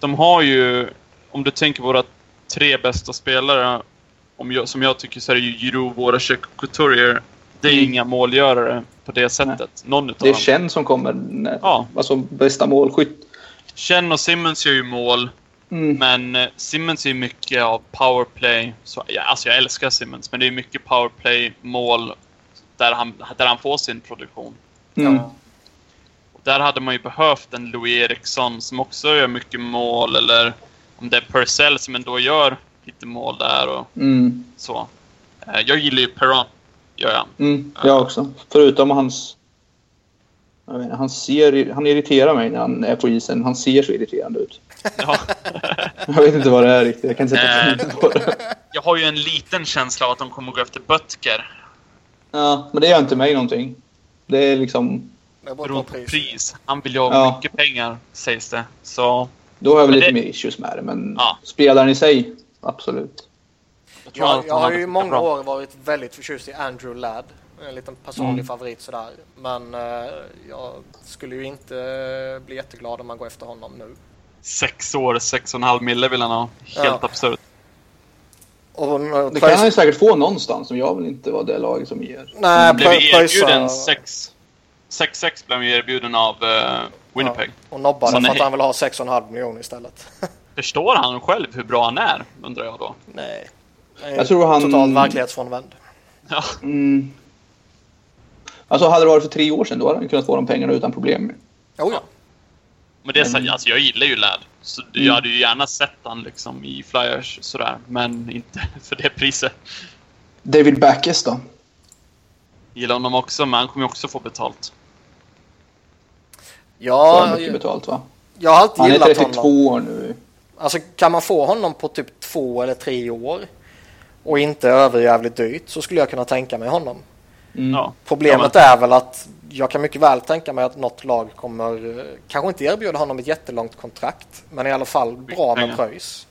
de har ju, om du tänker våra tre bästa spelare, om jag, som jag tycker så är det ju Giroud, våra Couturier. Det är mm. inga målgörare på det sättet. Någon utav
det är Chen som kommer, ja. alltså bästa målskytt.
Chen och Simmons gör ju mål. Mm. Men eh, Simmons är mycket av powerplay. Så, ja, alltså jag älskar Simmons, men det är mycket powerplay-mål där han, där han får sin produktion. Mm. Ja. Och där hade man ju behövt en Louis Eriksson som också gör mycket mål, eller om det är Purcell som ändå gör lite mål där och mm. så. Eh, jag gillar ju Perron, gör jag.
Mm, jag också. Förutom hans jag vet, han, ser, han irriterar mig när han är på isen. Han ser så irriterande ut. Ja. jag vet inte vad det är riktigt. Jag kan inte sätta
äh, på det. Jag har ju en liten känsla av att de kommer gå efter Böttger.
Ja, men det gör inte mig någonting. Det är liksom...
Beror på pris. Han vill ju ha ja. mycket pengar, sägs det. Så...
Då har jag väl lite det... mer issues med det, men ja. spelaren i sig, absolut.
Jag, jag, jag har ju i många år varit väldigt förtjust i Andrew Ladd en liten personlig mm. favorit sådär. Men eh, jag skulle ju inte bli jätteglad om man går efter honom nu.
Sex år, sex och en halv mille vill han ha. Helt ja. absurt.
Och, och, det kan han ju säkert få någonstans, men jag vill inte vara det laget som ger.
Nej, blev erbjuden 6-6 blev han erbjuden av uh, Winnipeg.
Ja, och nobbade för att han vill ha 6,5 miljoner istället.
Förstår han själv hur bra han är, undrar jag då?
Nej.
Jag tror han...
Totalt verklighetsfrånvänd.
Ja.
Mm. Alltså hade det varit för tre år sedan då hade han kunnat få de pengarna utan problem.
Oh, ja.
Men det är så, alltså jag gillar ju Ladd. Så mm. jag hade ju gärna sett han liksom i Flyers sådär. Men inte för det priset.
David Backes då?
Gillar honom också, men han kommer ju också få betalt.
Ja, mycket betalt va?
Jag har alltid gillat honom.
Han är 32 honom. år nu.
Alltså kan man få honom på typ två eller tre år och inte överjävligt dyrt så skulle jag kunna tänka mig honom. Mm. Ja. Problemet ja, är väl att jag kan mycket väl tänka mig att något lag kommer kanske inte erbjuda honom ett jättelångt kontrakt men i alla fall bra med pröjs.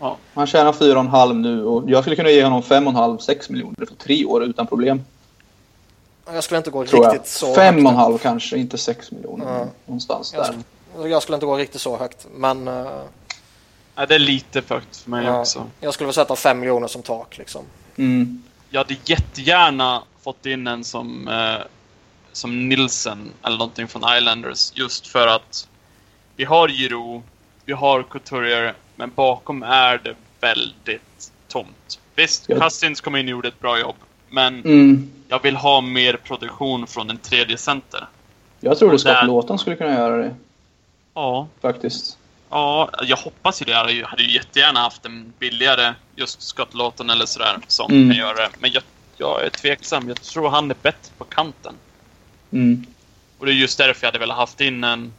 Ja. Han tjänar 4,5 nu och jag skulle kunna ge honom 5,5-6 miljoner för tre år utan problem.
Jag skulle inte gå Tror riktigt jag. så
5,5 kanske, inte 6 miljoner. Mm. Någonstans
jag
där.
Skulle, jag skulle inte gå riktigt så högt men... Uh...
Ja, det är lite för högt för mig ja. också.
Jag skulle väl sätta 5 miljoner som tak liksom.
Mm.
Jag hade jättegärna fått in en som, eh, som Nilsen eller någonting från Islanders just för att vi har Giro, vi har Couturier, men bakom är det väldigt tomt. Visst, ja. Cousins kom in och gjorde ett bra jobb, men mm. jag vill ha mer produktion från en tredje center.
Jag tror att Scott där... Låten skulle kunna göra det.
Ja.
Faktiskt.
Ja, jag hoppas ju det. Jag hade ju jättegärna haft en billigare just Scott Lawton eller sådär som mm. kan göra det. Men jag, jag är tveksam. Jag tror han är bättre på kanten.
Mm.
Och det är just därför jag hade velat haft in en,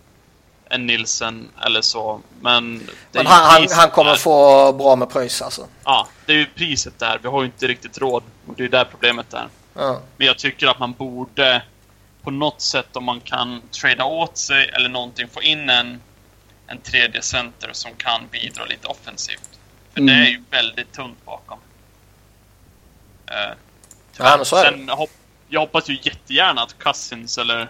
en Nilsen eller så. Men,
Men han, han, han, kommer där. få bra med pröjs alltså?
Ja, det är ju priset där. Vi har ju inte riktigt råd. Och det är där problemet är.
Ja.
Men jag tycker att man borde på något sätt om man kan trada åt sig eller någonting få in en en tredje center som kan bidra lite offensivt. För mm. det är ju väldigt tunt bakom.
Uh, ja, så
sen hopp, jag hoppas ju jättegärna att Cousins eller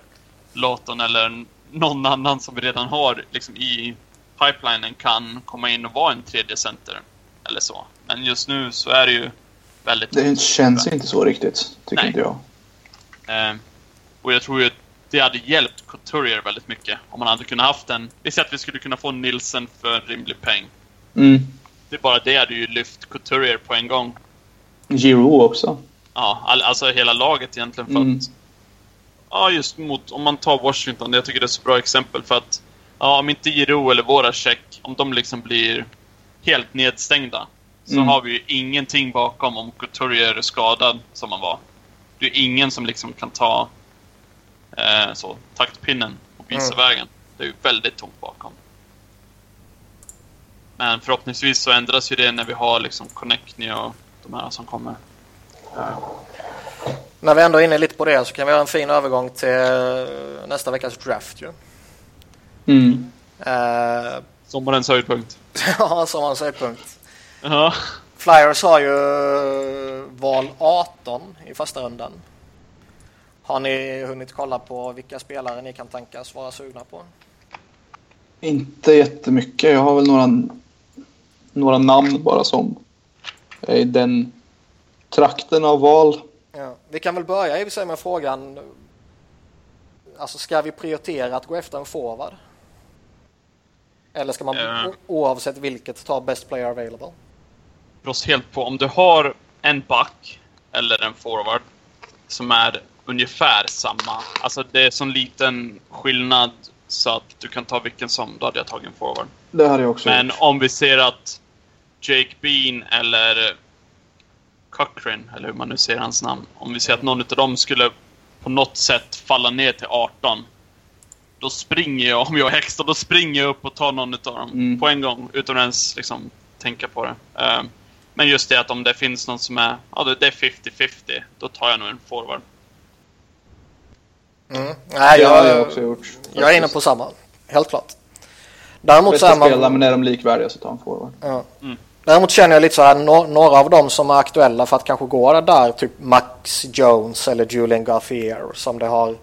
Lawton eller någon annan som vi redan har liksom i pipelinen kan komma in och vara en tredje center. Eller så. Men just nu så är det ju väldigt...
Det känns inte så riktigt, tycker Nej. inte jag.
Uh, och jag tror ju det hade hjälpt Couturier väldigt mycket om man hade kunnat haft en... Vi säger att vi skulle kunna få Nilsen för en rimlig peng.
Mm.
Det är bara det hade ju lyft Couturier på en gång.
Giro också.
Ja, all, alltså hela laget egentligen för mm. att... Ja, just mot... Om man tar Washington, jag tycker det är ett så bra exempel för att... Ja, om inte Giro eller våra check, om de liksom blir helt nedstängda så mm. har vi ju ingenting bakom om Couturier är skadad som han var. Det är ingen som liksom kan ta eh, så, taktpinnen och visa mm. vägen. Det är ju väldigt tomt bakom. Men förhoppningsvis så ändras ju det när vi har liksom Connectny och de här som kommer.
Ja. När vi ändå är inne lite på det så kan vi ha en fin övergång till eh, nästa veckas draft ju.
Mm.
Uh,
sommarens höjdpunkt.
ja, sommarens höjdpunkt.
Uh -huh.
Flyers har ju val 18 i första rundan. Har ni hunnit kolla på vilka spelare ni kan tänkas vara sugna på?
Inte jättemycket. Jag har väl några, några namn bara som är i den trakten av val.
Ja. Vi kan väl börja i sig med frågan. Alltså ska vi prioritera att gå efter en forward? Eller ska man uh, oavsett vilket ta best player available?
Det beror helt på. Om du har en back eller en forward som är ungefär samma. Alltså det är sån liten skillnad så att du kan ta vilken som. Då hade jag tagit en forward.
Det hade jag också
Men
gjort.
om vi ser att Jake Bean eller Cochrane, eller hur man nu ser hans namn. Om vi ser att någon av dem skulle på något sätt falla ner till 18. Då springer jag, om jag är Hextall, då springer jag upp och tar någon av dem mm. på en gång utan att ens liksom tänka på det. Uh, men just det att om det finns någon som är, ja det är 50-50, då tar jag nog en forward.
Mm. Nej,
jag, det har jag också gjort.
Jag är inne på samma, helt klart. Däremot
så man... spelare, men är de likvärdiga så tar han forward.
Ja. Mm. Däremot känner jag lite så här, några av dem som är aktuella för att kanske gå där, typ Max Jones eller Julian Garfier som det har.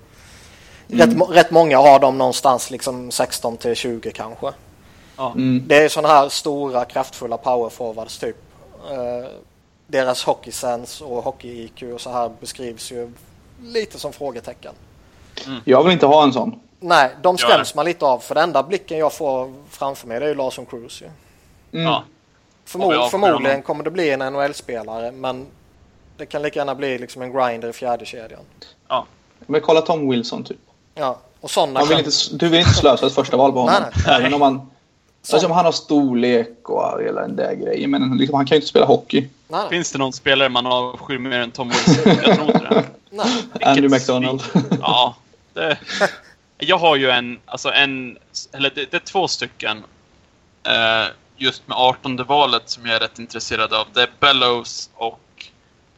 Mm. Rätt, rätt många har dem någonstans liksom 16 till 20 kanske.
Ja.
Mm.
Det är sådana här stora kraftfulla powerforwards typ. Uh, deras hockeysense och hockey-IQ och så här beskrivs ju lite som frågetecken.
Mm. Jag vill inte ha en sån.
Nej, de skräms man lite av. För den enda blicken jag får framför mig det är ju Larsson Cruise. Mm. Ja. Förmod förmodligen kommer det bli en NHL-spelare men det kan lika gärna bli liksom en grinder i fjärde kedjan.
Ja. Men kolla Tom Wilson typ.
Ja, och sådana
vill kan... inte, Du vill inte slösa ett första val på honom. nej, nej. Även om man... Alltså, han har storlek och hela den där grejen. Men liksom, han kan ju inte spela hockey.
Nej. Finns det någon spelare man avskyr mer än Tom Wilson? Jag tror inte det.
Nej. Andrew McDonald.
ja. Det, jag har ju en, alltså en, eller det, det är två stycken. Uh, just med 18 valet som jag är rätt intresserad av. Det är Bellows och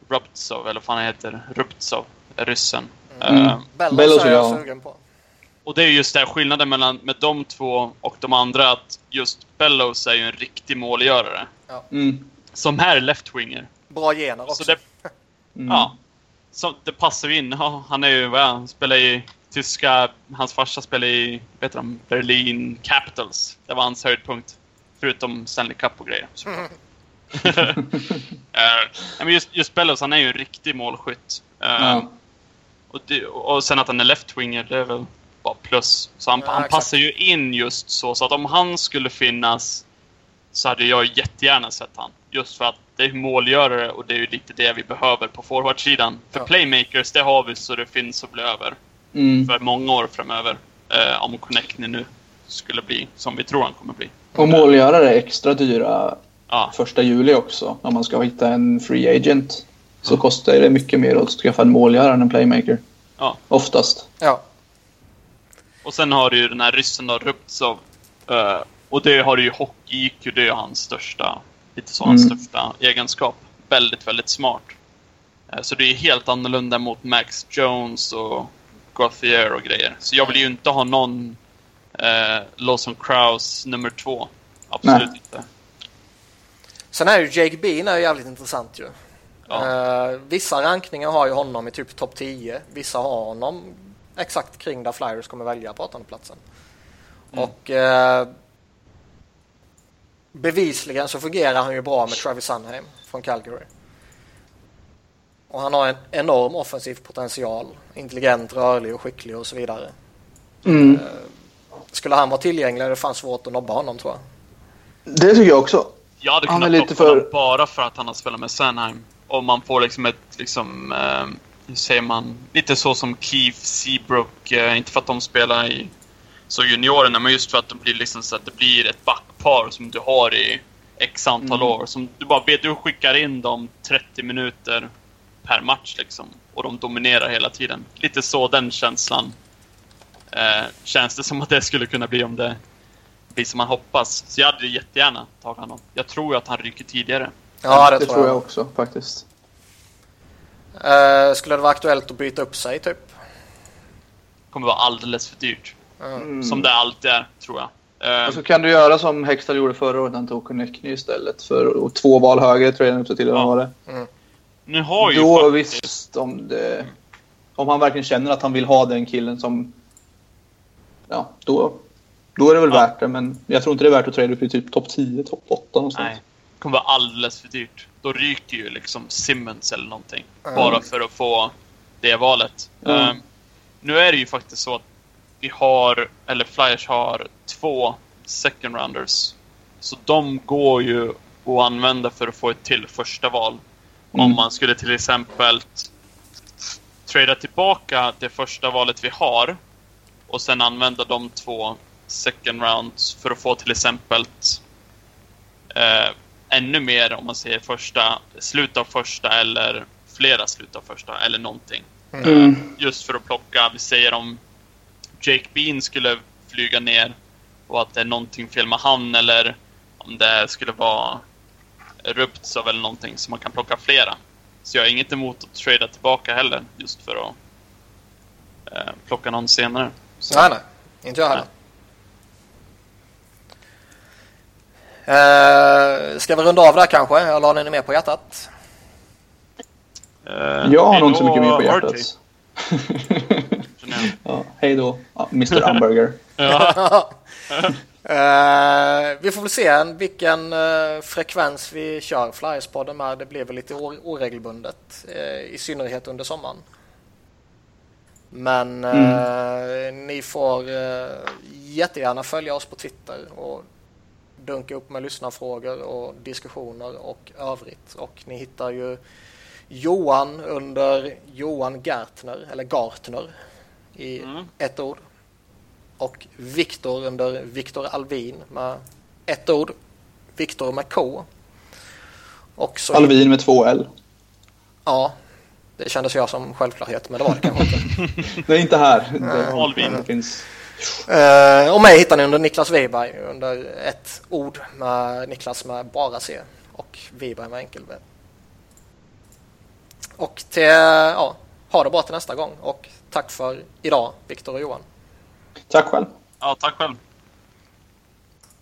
Ruptsov, eller vad fan han heter. Ruptsov, ryssen.
Mm. Uh, Bellows är jag sugen på.
Och det är just det skillnaden mellan med de två och de andra att just Bellows är ju en riktig målgörare. Ja. Mm. Som här är left-winger.
Bra gener också.
Så det, mm. Ja. Så det passar ju in. Han är ju, vad är han? Spelar i tyska... Hans farsa spelar i, vet du, Berlin Capitals. Det var hans höjdpunkt. Förutom Stanley Cup och grejer. Mm. uh, men just, just Bellows, han är ju en riktig målskytt. Uh, mm. och, det, och sen att han är left-winger, det är väl bara plus. Så han, ja, han passar ju in just så. Så att om han skulle finnas så hade jag jättegärna sett han. Just för att det är målgörare och det är ju lite det vi behöver på forwardsidan. För ja. playmakers, det har vi så det finns att bli över. Mm. För många år framöver. Eh, om Connectny nu skulle bli som vi tror han kommer bli.
Och målgörare är extra dyra ja. första juli också. Om man ska hitta en free agent. Så mm. kostar det mycket mer att skaffa en målgörare än en playmaker. Ja. Oftast.
Ja.
Och sen har du ju den här ryssen då, Ruptsov. Uh, och det har du ju hockey-IQ, det är hans största, lite så hans mm. största egenskap. Väldigt, väldigt smart. Uh, så det är helt annorlunda mot Max Jones och Gauthier och grejer. Så jag vill ju inte ha någon uh, Lawson Kraus nummer två. Absolut Nej. inte.
Sen är ju Jake Bean är jävligt intressant ju. Ja. Uh, vissa rankningar har ju honom i typ topp 10. Vissa har honom exakt kring där Flyers kommer välja på åttondeplatsen. Mm. Och uh, bevisligen så fungerar han ju bra med Travis Sunheim från Calgary. Och han har en enorm offensiv potential. Intelligent, rörlig och skicklig och så vidare. Mm. Skulle han vara tillgänglig är det fan svårt att nobba honom tror jag.
Det tycker jag också.
Jag hade kunnat lite för... honom bara för att han har spelat med Sanheim. Och man får liksom ett, liksom, eh, hur säger man, lite så som Keith Seabrook, eh, inte för att de spelar i så juniorerna, men just för att det blir liksom så att det blir ett backpar som du har i X antal mm. år. Som du bara vet, du skickar in dem 30 minuter per match liksom. Och de dominerar hela tiden. Lite så den känslan eh, känns det som att det skulle kunna bli om det blir som man hoppas. Så jag hade jättegärna tagit honom. Jag tror att han ryker tidigare.
Ja, det, det tror jag. jag också faktiskt.
Uh, skulle det vara aktuellt att byta upp sig typ?
Det kommer vara alldeles för dyrt. Mm. Som det alltid är, tror jag.
Och så kan du göra som Hextall gjorde förra året, han tog Connectny istället. För två val högre tror jag upp till ja. var det. Mm.
Nu har ju
Då faktiskt... visst, om, det, om han verkligen känner att han vill ha den killen som... Ja, då, då är det väl ja. värt det. Men jag tror inte det är värt att trada upp i typ topp 10, topp 8 någonstans. Nej,
det kommer vara alldeles för dyrt. Då ryker ju liksom Simmons eller någonting. Mm. Bara för att få det valet. Mm. Um, nu är det ju faktiskt så att vi har, eller Flyers har två second rounders. Så de går ju att använda för att få ett till första val. Mm. Om man skulle till exempel trada tillbaka det första valet vi har och sen använda de två second rounds för att få till exempel eh, ännu mer om man säger första, slut av första eller flera slut av första eller någonting. Mm. Just för att plocka, vi säger om Jake Bean skulle flyga ner och att det är någonting fel med han eller om det skulle vara Ruptsov eller någonting så man kan plocka flera. Så jag har inget emot att trada tillbaka heller just för att eh, plocka någon senare.
Så. Nej, nej. Inte jag heller. Uh, ska vi runda av där kanske? Eller har ni mer på hjärtat?
Uh, jag har nog inte så mycket mer på hjärtat. ja, hej då, Mr Hamburger.
uh, vi får väl se vilken uh, frekvens vi kör Flyerspodden med. Det blir väl lite oregelbundet. Uh, I synnerhet under sommaren. Men mm. eh, ni får eh, jättegärna följa oss på Twitter och dunka upp med lyssnarfrågor och diskussioner och övrigt. Och ni hittar ju Johan under Johan Gartner, eller Gartner i mm. ett ord. Och Viktor under Viktor Alvin med ett ord. Viktor med K.
Och så Alvin med två L.
Ja, det kändes jag som självklarhet, men det var det kanske inte.
Nej, inte här. Alvin.
Det
finns...
Uh, och mig hittar ni under Niklas Wiberg under ett ord med Niklas med bara C och Wiberg med enkel V. Och till, ja, ha det bra till nästa gång och tack för idag Viktor och Johan.
Tack själv.
Ja, tack själv.